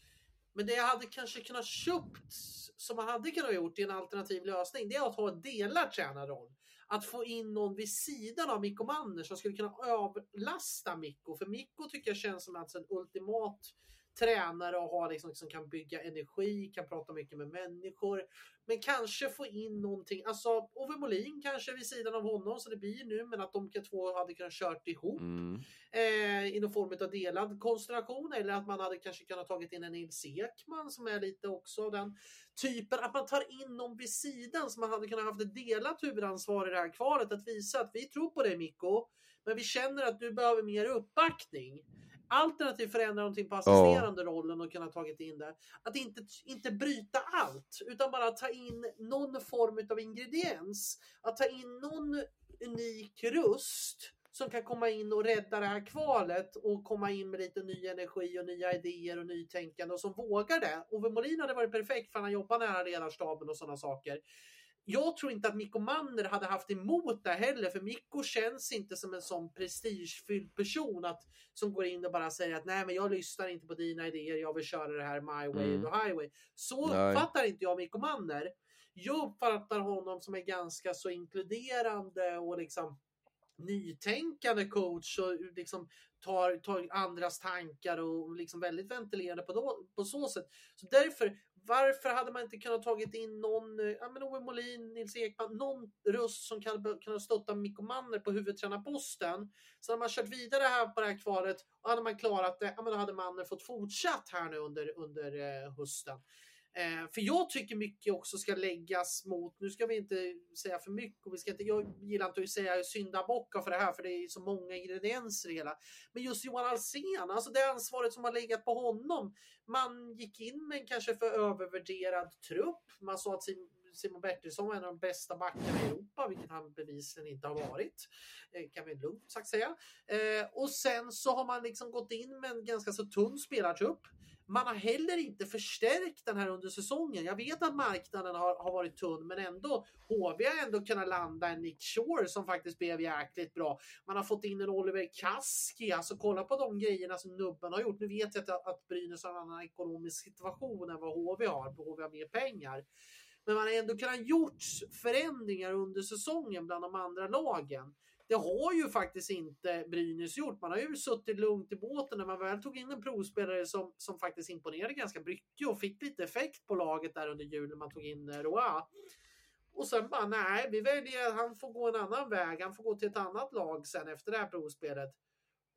B: Men det jag hade kanske kunnat köpt, som man hade kunnat gjort i en alternativ lösning, det är att ha en delad tränarroll. Att få in någon vid sidan av Mikko Manner som skulle kunna överlasta Mikko. För Mikko tycker jag känns som alltså en ultimat tränare och har liksom, liksom kan bygga energi, kan prata mycket med människor. Men kanske få in någonting, alltså Ove Molin kanske vid sidan av honom, så det blir nu, men att de två hade kunnat kört ihop mm. eh, i någon form av delad konstellation. Eller att man hade kanske kunnat tagit in en Nils Ekman som är lite också den typen, att man tar in någon vid sidan som man hade kunnat haft ett delat huvudansvar i det här kvalet. Att visa att vi tror på dig Mikko, men vi känner att du behöver mer uppbackning. Alternativt förändra någonting på assisterande ja. rollen och kunna tagit in det. Att inte, inte bryta allt utan bara ta in någon form av ingrediens. Att ta in någon unik röst som kan komma in och rädda det här kvalet och komma in med lite ny energi och nya idéer och nytänkande och som vågar det. Ove Molin hade varit perfekt för han jobbar nära ledarstaben och sådana saker. Jag tror inte att Mikko Manner hade haft emot det heller, för Mikko känns inte som en sån prestigefylld person att, som går in och bara säger att nej, men jag lyssnar inte på dina idéer, jag vill köra det här my way mm. och highway. Så nej. uppfattar inte jag Mikko Manner. Jag uppfattar honom som en ganska så inkluderande och liksom nytänkande coach och liksom tar, tar andras tankar och liksom väldigt ventilerande på, då, på så sätt. Så därför, varför hade man inte kunnat tagit in någon, eh, ja men Ove Molin, Nils Ekman, någon röst som kan kan stötta Mikko Manner på huvudtränarposten. Så hade man kört vidare här på det här kvalet och hade man klarat det, ja men då hade Manner fått fortsatt här nu under, under eh, hösten. Eh, för jag tycker mycket också ska läggas mot, nu ska vi inte säga för mycket, och vi ska inte, jag gillar inte att säga syndabockar för det här, för det är så många ingredienser i hela. Men just Johan Alsen, alltså det ansvaret som har legat på honom. Man gick in med en kanske för övervärderad trupp. Man sa att Simon Bertilsson var en av de bästa backarna i Europa, vilket han bevisligen inte har varit. Eh, kan vi lugnt sagt säga. Eh, och sen så har man liksom gått in med en ganska så tunn spelartrupp. Man har heller inte förstärkt den här under säsongen. Jag vet att marknaden har, har varit tunn, men ändå HV har ändå kunnat landa en Nick Shore som faktiskt blev jäkligt bra. Man har fått in en Oliver Kaski. Alltså kolla på de grejerna som nubben har gjort. Nu vet jag att, att Brynäs har en annan ekonomisk situation än vad HV har. HV har mer pengar. Men man har ändå kunnat gjort förändringar under säsongen bland de andra lagen. Det har ju faktiskt inte Brynäs gjort. Man har ju suttit lugnt i båten när man väl tog in en provspelare som, som faktiskt imponerade ganska mycket och fick lite effekt på laget där under jul när man tog in eh, Roa. Och sen bara nej, vi väljer att han får gå en annan väg. Han får gå till ett annat lag sen efter det här provspelet.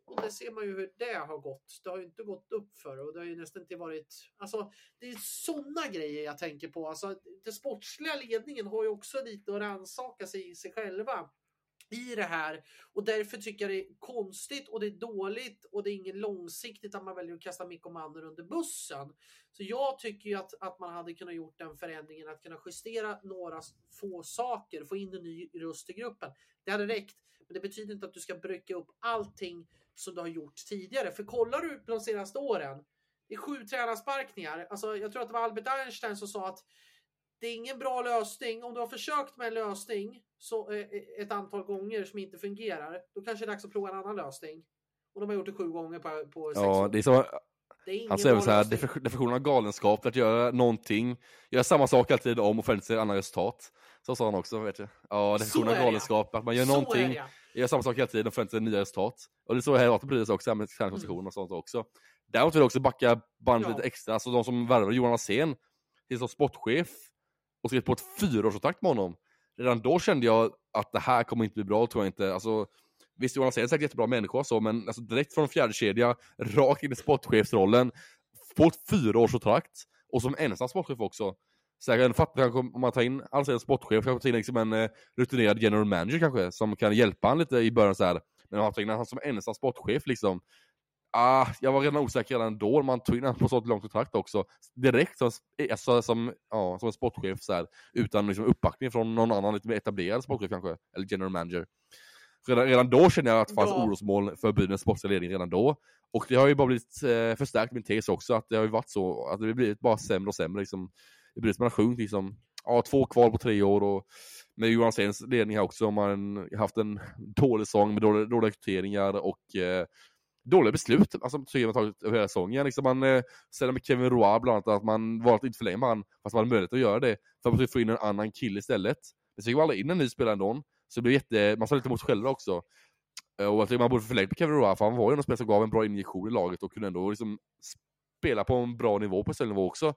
B: Och det ser man ju hur det har gått. Det har ju inte gått upp för och det har ju nästan inte varit... Alltså, det är sådana grejer jag tänker på. Alltså, den sportsliga ledningen har ju också lite att rannsaka sig i sig själva i det här och därför tycker jag det är konstigt och det är dåligt och det är inget långsiktigt att man väljer att kasta Mikko Manner under bussen. Så jag tycker ju att, att man hade kunnat gjort den förändringen att kunna justera några få saker, få in en ny röst i gruppen. Det hade räckt, men det betyder inte att du ska brycka upp allting som du har gjort tidigare. För kollar du på de senaste åren, det är sju tränarsparkningar. Alltså, jag tror att det var Albert Einstein som sa att det är ingen bra lösning. Om du har försökt med en lösning så, eh, ett antal gånger som inte fungerar, då kanske det är dags att prova en annan lösning. Och de har gjort det sju gånger på, på sex
A: Ja,
B: år.
A: det är så. Det är han säger så här, definitionen av galenskap, att göra någonting, göra samma sak alltid om och förvänta sig annat resultat. Så sa han också, vet jag. Ja, definitionen av galenskap, att man gör så någonting, gör samma sak hela tiden och förväntar sig nya resultat. Och det är så här att bryr sig också, med träningsposition mm. och sånt också. Däremot vill jag också backa bandet ja. lite extra, alltså de som värvade Johan Alsen till som sportchef och skrev på ett fyraårskontrakt med honom. Redan då kände jag att det här kommer inte bli bra, tror jag inte. Alltså, visst, Jonas är säkert jättebra människa så, men alltså, direkt från fjärde kedja rakt in i sportchefsrollen, på ett fyraårskontrakt, och som ensam sportchef också. Så jag fattar kanske, om man tar in, alltså en sportchef, kanske tar in liksom en eh, rutinerad general manager kanske, som kan hjälpa honom lite i början så här. Men om man tar in honom som ensam sportchef liksom, Ah, jag var redan osäker redan då, man tog in honom på så långt kontrakt också. Direkt som, alltså, som, ja, som en sportchef, så här, utan liksom, uppbackning från någon annan lite mer etablerad sportchef kanske, eller general manager. Redan, redan då kände jag att det fanns ja. orosmål för Brynäs sportsliga ledning redan då. Och det har ju bara blivit eh, förstärkt min tes också, att det har ju varit så, att det har blivit bara sämre och sämre. Liksom. Det Brynäs man har sjunkit liksom, ja, två kval på tre år och med Johan Sens ledning här också har man haft en dålig säsong med dåliga, dåliga rekryteringar och eh, dåliga beslut alltså, tycker man tagit över hela säsongen. Liksom man eh, ställer med Kevin Roy bland annat, att man valt att inte förlänga med han, fast man hade möjlighet att göra det, för att man skulle få in en annan kille istället. Men så fick man aldrig in en ny spelare ändå, så det blev jätte, man sa lite emot sig själva också. Eh, och jag tycker man borde förlängt med Kevin Roy, för han var ju en spelare som gav en bra injektion i laget och kunde ändå liksom spela på en bra nivå på nivå också.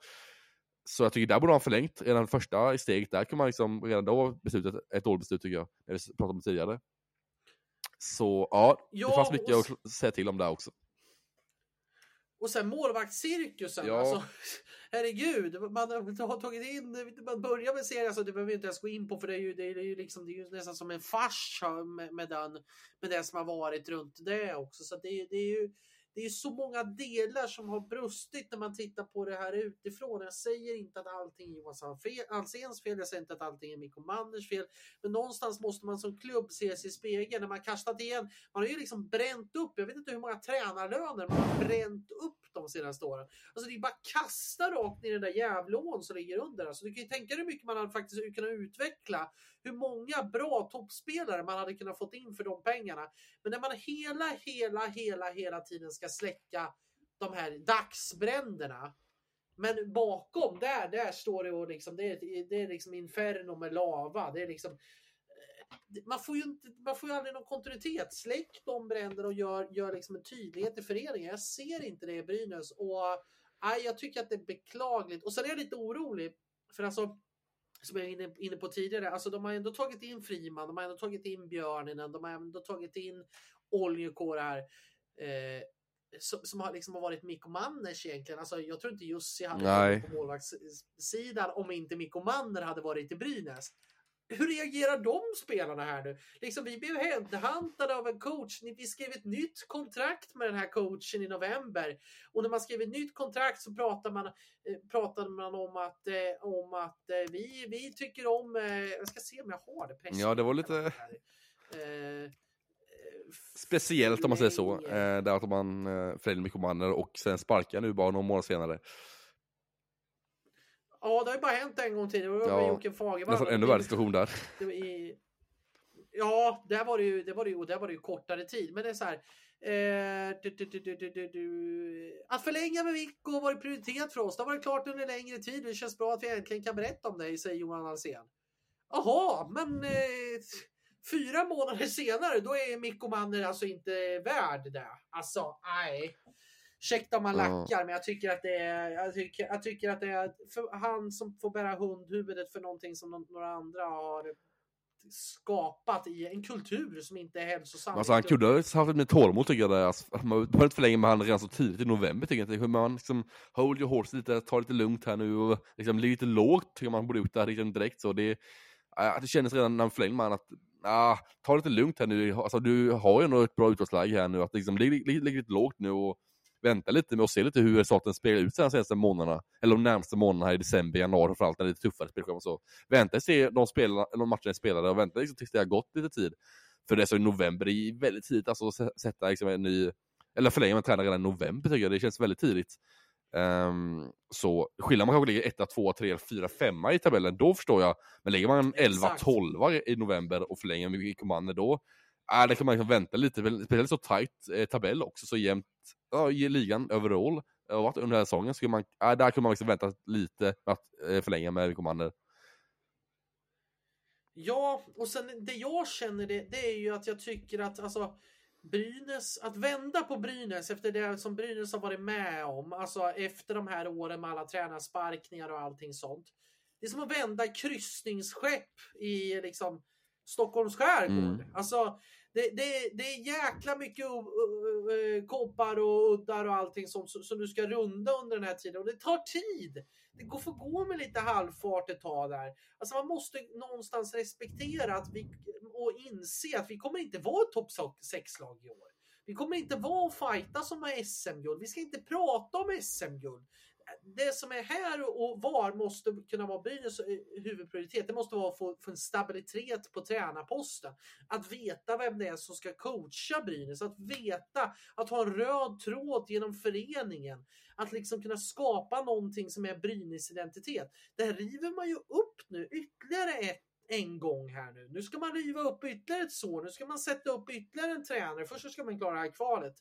A: Så jag tycker där borde han förlängt redan första steget. Där kan man liksom redan då beslutet ett dåligt beslut tycker jag. När vi pratade om det tidigare. Så ja, ja det fanns mycket och... att säga till om där också.
B: Och sen målvaktscirkusen, ja. alltså, herregud, man har tagit in, man börjar med serien, alltså, det behöver vi inte ens gå in på för det är ju, det är ju, liksom, det är ju nästan som en fars med, med, den, med det som har varit runt det också. Så det, det är ju det är så många delar som har brustit när man tittar på det här utifrån. Jag säger inte att allting är Johan Alséns fel, jag säger inte att allting är Mikko Manners fel, men någonstans måste man som klubb se sig i spegeln när man kastat igen. Man har ju liksom bränt upp, jag vet inte hur många tränarlöner man har bränt upp de senaste åren. Alltså det är bara kasta rakt ner i den där jävlån som ligger under. Alltså du kan ju tänka dig hur mycket man hade faktiskt kunnat utveckla. Hur många bra toppspelare man hade kunnat fått in för de pengarna. Men när man hela, hela, hela, hela tiden ska släcka de här dagsbränderna. Men bakom där, där står det och liksom, det är, det är liksom inferno med lava. Det är liksom, eh, man får ju, inte, man får ju aldrig någon kontinuitet. Släck de bränderna och gör, gör liksom en tydlighet i föreningen. Jag ser inte det i Brynäs och aj, jag tycker att det är beklagligt. Och sen är jag lite orolig för alltså som jag var inne, på tidigare, alltså de har ändå tagit in Friman, de har ändå tagit in Björninen, de har ändå tagit in Oljekår här. Eh, som, som, har liksom varit Mikko Manners egentligen. Alltså, jag tror inte Jussi hade varit på målvaktssidan om inte Mikko Manner hade varit i Brynäs. Hur reagerar de spelarna här nu? Liksom, vi blev headhuntade av en coach. Vi skrev ett nytt kontrakt med den här coachen i november. Och när man skrev ett nytt kontrakt så pratade man, eh, pratade man om att, eh, om att eh, vi, vi tycker om... Jag ska se om jag har det.
A: Ja, det var lite... Speciellt om man säger så. Eh, där att man eh, förlängde Mikko Manner och sen sparkar nu bara några månader senare.
B: Ja, det har ju bara hänt en gång tidigare. Det var ja, Jocke Fagervall.
A: Nästan ännu värre situation där.
B: I, ja, där var det ju, det var det ju, där var det ju kortare tid. Men det är så här. Eh, du, du, du, att förlänga med Mikko har varit prioritet för oss. Det har varit klart under längre tid. Det känns bra att vi äntligen kan berätta om det, säger Johan Alsen. Jaha, men eh, fyra månader senare, då är Mikko Manner alltså inte värd det. Alltså, nej. Ursäkta om man lackar, men jag tycker att det är, jag tycker, jag tycker att det är han som får bära hundhuvudet för någonting som några andra har skapat i en kultur som inte är hälsosam.
A: Alltså han kunde ha haft mer tålamod tycker jag. Där. Alltså, man behöver inte förlänga med han redan så tidigt i november tycker jag. Hur man liksom, hold your horse lite, ta lite lugnt här nu och liksom ligga lite lågt tycker man borde ut där liksom direkt så. Det, det kändes redan när man förlängde med han att ah, ta lite lugnt här nu. Alltså, du har ju ändå ett bra utgångsläge här nu. Att liksom, ligga lite lågt nu och vänta lite med att se lite hur resultaten spelar ut sig de senaste månaderna. Eller de närmaste månaderna här i december, januari framförallt när det är lite tuffare spelschema och så. Vänta och se de, spela, de matcherna är spelade och vänta liksom tills det har gått lite tid. För det är så i november, det är väldigt tidigt alltså att sätta liksom en ny, eller förlänga med tränare redan i november tycker jag. Det känns väldigt tidigt. Um, så skillnaden man kanske ligger 1, 2, 3, 4, 5 i tabellen, då förstår jag. Men lägger man 11, 12 i november och förlänger med Commander då, äh, det kan man liksom vänta lite. Speciellt så tight eh, tabell också, så jämnt ja, i ligan overall. Och under den här säsongen, skulle man, äh, där kunde man liksom vänta lite med att eh, förlänga med Commander.
B: Ja, och sen det jag känner det, det är ju att jag tycker att alltså Brynäs, att vända på Brynäs efter det som Brynäs har varit med om, alltså efter de här åren med alla tränarsparkningar och allting sånt. Det är som att vända kryssningsskepp i liksom Stockholms skärgård. Mm. Alltså, det, det, det är jäkla mycket koppar och uddar och allting sånt som du ska runda under den här tiden. Och det tar tid. Det går, får gå med lite halvfart ett tag där. Alltså man måste någonstans respektera att vi, och inse att vi kommer inte vara ett topp 6-lag i år. Vi kommer inte vara och fighta som SM-guld. Vi ska inte prata om SM-guld det som är här och var måste kunna vara Brynäs eh, huvudprioritet. Det måste vara att få, få en stabilitet på tränarposten. Att veta vem det är som ska coacha Brynäs. Att veta, att ha en röd tråd genom föreningen. Att liksom kunna skapa någonting som är Brynäs identitet. Det här river man ju upp nu ytterligare ett en gång här nu. Nu ska man riva upp ytterligare ett sår. Nu ska man sätta upp ytterligare en tränare. Först så ska man klara det här kvalet.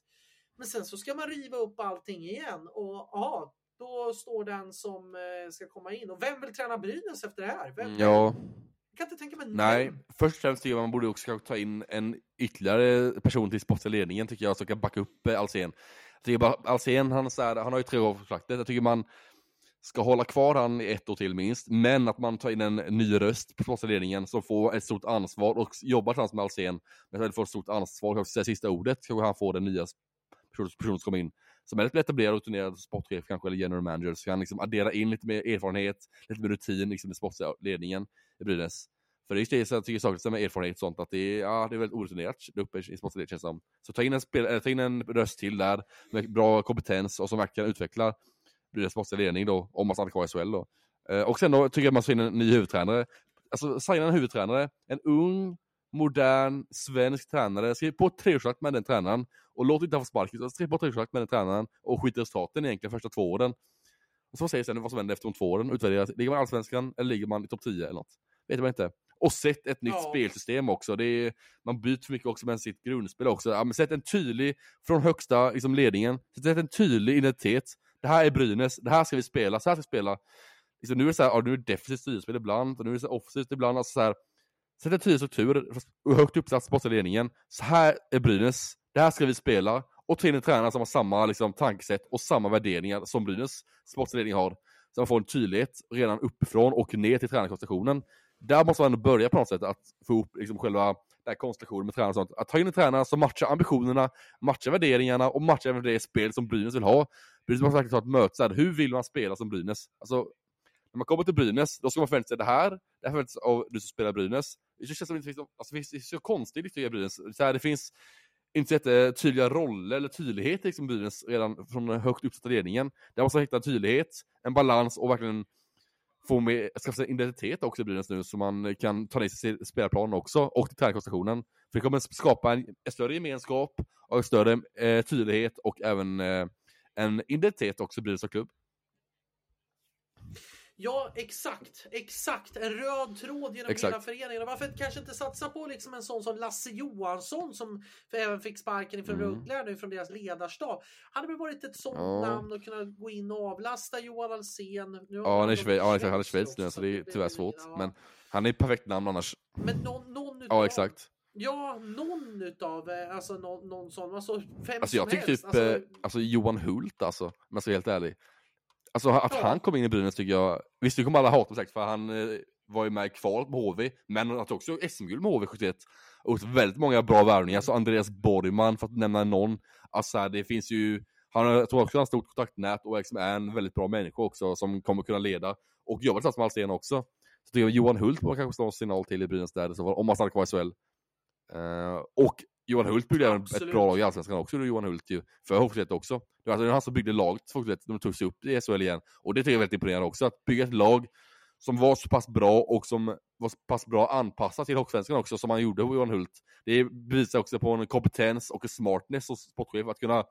B: Men sen så ska man riva upp allting igen och ja, då står den som eh, ska komma in. Och vem vill träna Brynäs efter det här? Vem,
A: ja.
B: Jag kan inte tänka mig
A: Nej, vem. först och främst tycker jag man borde också ta in en ytterligare person till sportsliga ledningen tycker jag, som kan backa upp eh, Alsen. Jag tycker bara, Alsen, han, så här, han har ju tre år kontraktet. Jag tycker man ska hålla kvar han i ett år till minst, men att man tar in en ny röst på sportsliga ledningen som får ett stort ansvar och jobbar tillsammans med Alsen, men att får ett stort ansvar, kanske sista ordet, kanske han får den nya personen som kommer in som är lite etablerad och rutinerad sportchef kanske, eller general manager, så kan han liksom addera in lite mer erfarenhet, lite mer rutin liksom, i sportledningen i Brynäs. För det är just det jag tycker saknas med erfarenhet och sånt, att det är, ja, det är väldigt orutinerat där uppe i sportledningen känns som. Så ta in, en spel, äh, ta in en röst till där, med bra kompetens och som verkligen utvecklar Brynäs sportsliga ledning då, om man stannar kvar i SHL då. Eh, och sen då tycker jag att man ska in en ny huvudtränare. Alltså signa en huvudtränare, en ung, modern, svensk tränare. Skriv på ett treårskontrakt med den tränaren och låt inte han få sparken, på ett treårskontrakt med den tränaren och skit i resultaten egentligen första två åren. Och så säger sen vad som händer efter de två åren, utvärdera, ligger man i Allsvenskan eller ligger man i topp 10 eller något? Vet man inte. Och sätt ett nytt ja. spelsystem också. Det är, man byter för mycket också med sitt grundspel också. Ja, men sätt en tydlig, från högsta liksom, ledningen, sätt en tydlig identitet. Det här är Brynäs, det här ska vi spela, så här ska vi spela. Liksom, nu är det så här, ja, nu är det defensivt styrspel ibland, och nu är det offensivt ibland. Alltså, så här, sätt en tydlig struktur, högt uppsatt sportsliga ledningen. Så här är Brynäs, det här ska vi spela. Och ta in en tränare som har samma liksom, tankesätt och samma värderingar som Brynäs sportsliga ledning har. Så man får en tydlighet redan uppifrån och ner till tränarkonstellationen där måste man ändå börja på något sätt att få ihop liksom själva den här konstellationen med tränare och sånt. Att ta in en tränare som matchar ambitionerna, matchar värderingarna och matchar även det spel som Brynäs vill ha. Brynäs måste verkligen ta ett möte, så här, hur vill man spela som Brynäs? Alltså, när man kommer till Brynäs, då ska man förvänta sig det här, det här förväntas av du som spelar Brynäs. Det känns som att det finns, alltså, det är så konstigt i Brynäs. Så här, det finns inte så tydliga roller eller tydlighet liksom Brynäs redan från den högt uppsatta ledningen. Där måste man hitta tydlighet, en balans och verkligen få med, skaffa sig identitet också i Brynäs nu så man kan ta ner sig till spelarplanen också och till tränarkonstellationen. För det kommer skapa en, en större gemenskap och en större eh, tydlighet och även eh, en identitet också i Brynäs som klubb.
B: Ja, exakt. Exakt. En röd tråd genom exakt. hela föreningen. Varför kanske inte satsa på liksom en sån som Lasse Johansson som även fick sparken ifrån mm. Rögle nu från deras ledarstab. Hade väl varit ett sånt ja. namn att kunna gå in och avlasta Johan Alsen.
A: ja, han är, Schweiz, ja, han är Schweiz nu så det är tyvärr svårt. Ja. Men han är perfekt namn annars.
B: Men någon, någon
A: utav, Ja, exakt.
B: Ja, någon utav, eh, alltså någon, någon sån, alltså vem
A: alltså, jag
B: tycker
A: typ, alltså... Eh, alltså Johan Hult alltså, om jag ska vara helt ärlig. Alltså att han kom in i Brynäs tycker jag, visst det kommer alla hata säkert för han eh, var ju med i kvalet med HV, men han tog också SM-guld med HV 71. Och väldigt många bra värvningar, så Andreas Borgman för att nämna någon. Alltså det finns ju, han har, tror också han har stort kontaktnät och liksom är en väldigt bra människa också som kommer kunna leda och jobba tillsammans med Alsen också. Så tycker jag Johan Hult var kanske slå signal till i Brynäs där, så om han stannar kvar i SHL. Uh, och Johan Hult byggde även ett bra lag i Allsvenskan också, Johan Hult ju, för HV71 också. Det var alltså han som byggde laget för HV71, de tog sig upp i SHL igen. Och det tycker jag är väldigt imponerande också, att bygga ett lag som var så pass bra och som var så pass bra anpassat till Hockeysvenskan också, som han gjorde, Johan Hult. Det visar också på en kompetens och en smartness hos sportchef, att kunna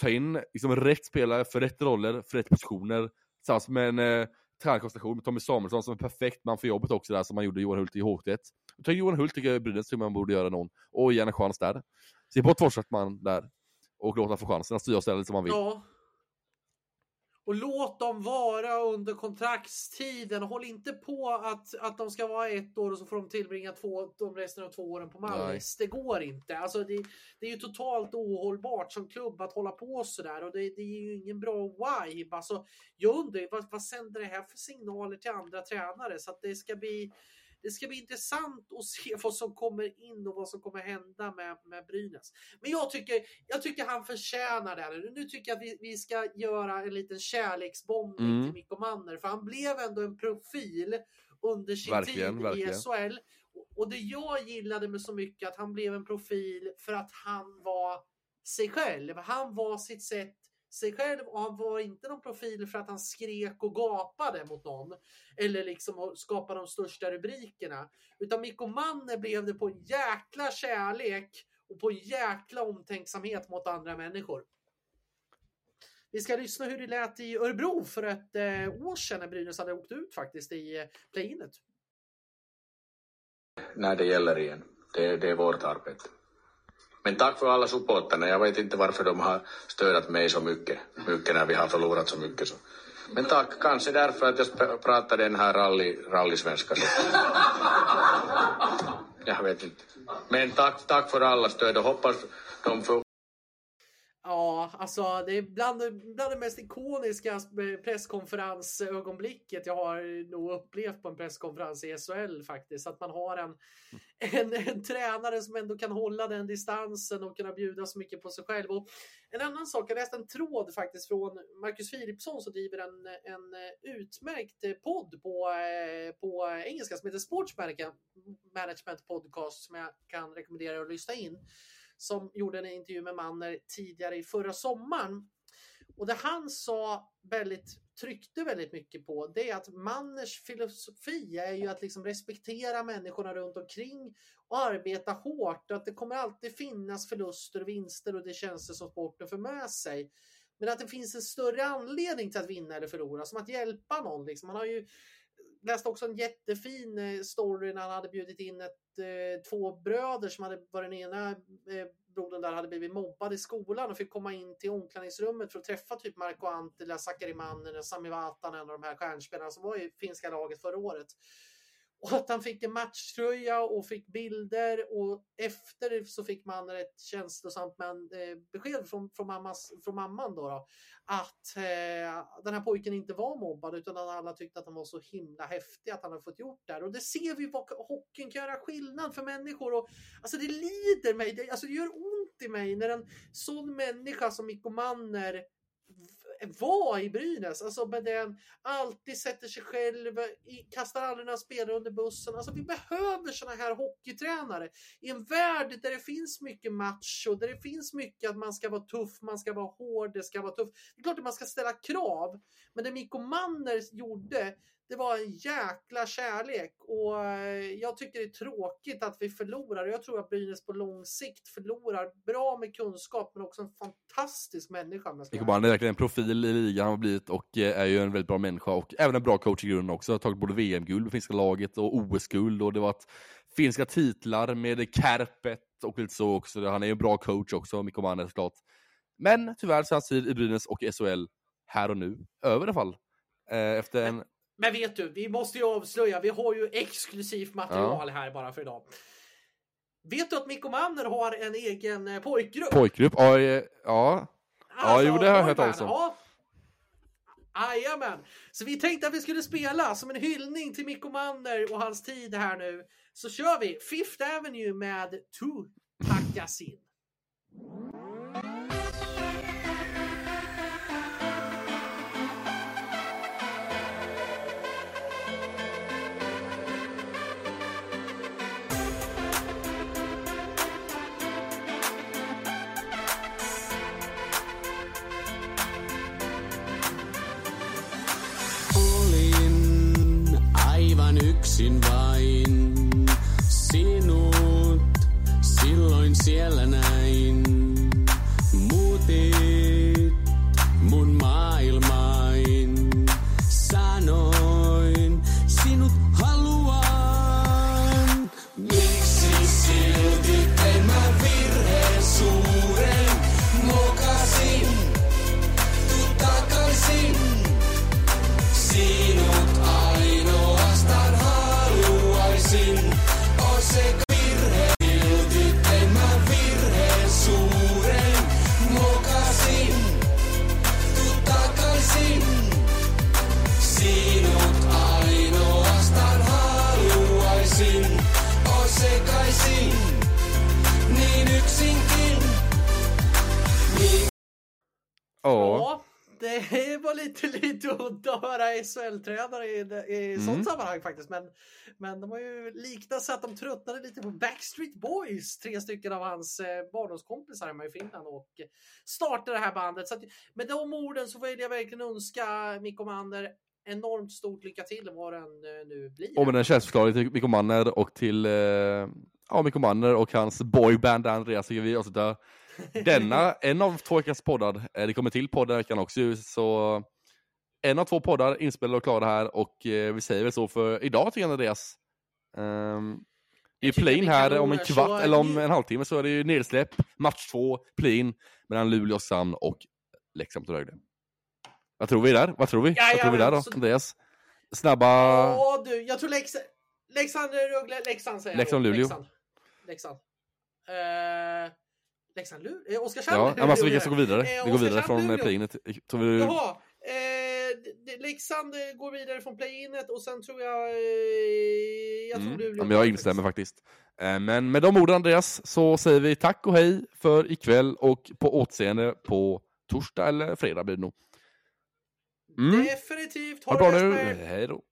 A: ta in liksom, rätt spelare för rätt roller, för rätt positioner, tillsammans med en eh, tränarkonstellation med Tommy Samuelsson som är perfekt man för jobbet också där, som man gjorde Johan Hult i H71. tar Johan Hult tycker jag i Brynäs tycker man borde göra någon. Och ge en chans där. Se på ett fortsatt man där. Och låta honom få chansen att styra och ställa lite som han vill.
B: Ja. Och låt dem vara under kontraktstiden. Håll inte på att, att de ska vara ett år och så får de tillbringa två, de resten av två åren på Mallis. Det går inte. Alltså det, det, är ju totalt ohållbart som klubb att hålla på sådär och det, det är ju ingen bra vibe. Alltså, jag undrar vad, vad sänder det här för signaler till andra tränare så att det ska bli det ska bli intressant att se vad som kommer in och vad som kommer hända med, med Brynäs. Men jag tycker, jag tycker han förtjänar det. Nu tycker jag att vi, vi ska göra en liten kärleksbombning mm. till Mikko Manner, för han blev ändå en profil under sin verkligen, tid verkligen. i SHL. Och det jag gillade med så mycket att han blev en profil för att han var sig själv. Han var sitt sätt sig själv och han var inte någon profil för att han skrek och gapade mot någon. Eller liksom skapade de största rubrikerna. Utan Mikko Manne blev det på en jäkla kärlek och på en jäkla omtänksamhet mot andra människor. Vi ska lyssna hur det lät i Örebro för ett eh, år sedan när Brynäs hade åkt ut faktiskt i eh, playinet.
C: När det gäller igen. Det, det är vårt arbete. Men tack för alla supporterna. Jag vet inte varför de har stödat mig så mycket, mycket när vi har förlorat så mycket. Så. Men tack, kanske därför att jag pratar den här rally, rallysvenska. Så. Jag vet inte. Men tack, tack för alla stöd och hoppas de får
B: Ja, alltså det är bland, bland det mest ikoniska presskonferensögonblicket jag har nog upplevt på en presskonferens i SHL faktiskt. Att man har en, en, en tränare som ändå kan hålla den distansen och kunna bjuda så mycket på sig själv. Och en annan sak, jag läste en tråd faktiskt från Marcus Philipsson som driver en, en utmärkt podd på, eh, på engelska som heter Sports Management Podcast som jag kan rekommendera att lyssna in som gjorde en intervju med Manner tidigare i förra sommaren. Och det han sa väldigt, tryckte väldigt mycket på det är att Manners filosofi är ju att liksom respektera människorna runt omkring och arbeta hårt. Och att det kommer alltid finnas förluster och vinster och det känns det som sporten för med sig. Men att det finns en större anledning till att vinna eller förlora, som att hjälpa någon. Liksom. Man har ju läste också en jättefin eh, story när han hade bjudit in ett, eh, två bröder som hade varit den ena eh, brodern där hade blivit mobbad i skolan och fick komma in till omklädningsrummet för att träffa typ Marko Anttila, Sakari Mannen, Sami Vatanen och de här stjärnspelarna som var i finska laget förra året. Och att han fick en matchtröja och fick bilder och efter så fick man ett känslosamt men, eh, besked från, från, mammas, från mamman då, då att eh, den här pojken inte var mobbad utan att alla tyckte att han var så himla häftig att han hade fått gjort det. här. Och det ser vi vad hockeyn kan göra skillnad för människor. Och, alltså det lider mig, det, alltså det gör ont i mig när en sån människa som Mikko Manner var i Brynäs. Alltså med den, alltid sätter sig själv, kastar aldrig några spelare under bussen. Alltså vi behöver såna här hockeytränare i en värld där det finns mycket match och där det finns mycket att man ska vara tuff, man ska vara hård, det ska vara tufft. Det är klart att man ska ställa krav, men det Mikko Manner gjorde, det var en jäkla kärlek och eh, jag tycker det är tråkigt att vi förlorar. Jag tror att Brynäs på lång sikt förlorar bra med kunskap men också en fantastisk människa.
A: Mikko Mann är verkligen en profil i ligan han har blivit och eh, är ju en väldigt bra människa och även en bra coach i grunden också. Har tagit både VM-guld med finska laget och OS-guld och det var ett finska titlar med Kärpet och lite så också. Han är ju en bra coach också, Mikko Mann såklart. Men tyvärr så är hans tid i Brynäs och SHL här och nu över i alla fall. Eh, efter en
B: men vet du, vi måste ju avslöja, vi har ju exklusivt material ja. här bara för idag. Vet du att Mikko Manner har en egen eh, pojkgrupp?
A: Pojkgrupp? Ja, ja. ja alltså, jo, det har jag hört talas om. Ja.
B: Jajamän! Så vi tänkte att vi skulle spela som en hyllning till Mikko Manner och hans tid här nu. Så kör vi Fifth Avenue med Tu Takasin. in SHL-tränare i, i mm. sånt sammanhang faktiskt. Men, men de har ju liknat sig att de tröttnade lite på Backstreet Boys. Tre stycken av hans eh, barndomskompisar hemma i Finland och startade det här bandet. Så att, med de orden så vill jag verkligen önska Mikko Manner enormt stort lycka till vad den eh, nu blir.
A: Och med en kärleksförklaring till Mikko Manner och till eh, ja, Mikko Manner och hans boyband Andreas tycker vi avslutar denna, en av två veckans poddar. Eh, det kommer till poddar veckan också så en av två poddar inspelade och klara här och eh, vi säger väl så för idag tycker jag Andreas. Um, det är play här om en kvart eller om en halvtimme så är det ju nedsläpp, match två, play mellan Luleå, Sand och Leksand och Rögle. Vad tror vi där? Vad tror vi?
B: Ja,
A: Vad tror vi där då, så... Andreas? Snabba...
B: Ja du, jag tror Leksand, Leksand, Rögle, Leksand säger
A: Leksand, Luleå.
B: Leksand. Leksand. Uh... Leksand, Luleå? Eh, Oskarshamn?
A: Ja, men alltså vilka ska gå vidare?
B: Eh,
A: Vi går vidare från playinet. Vi...
B: Jaha, eh, Leksand eh, går vidare från playinet och sen tror jag... Eh, jag tror
A: Mm. Ja, men jag instämmer faktiskt. Eh, Men med de orden Andreas så säger vi tack och hej för ikväll och på återseende på torsdag eller fredag blir det nog. Mm.
B: Definitivt.
A: Ha det bra nu. Hej då.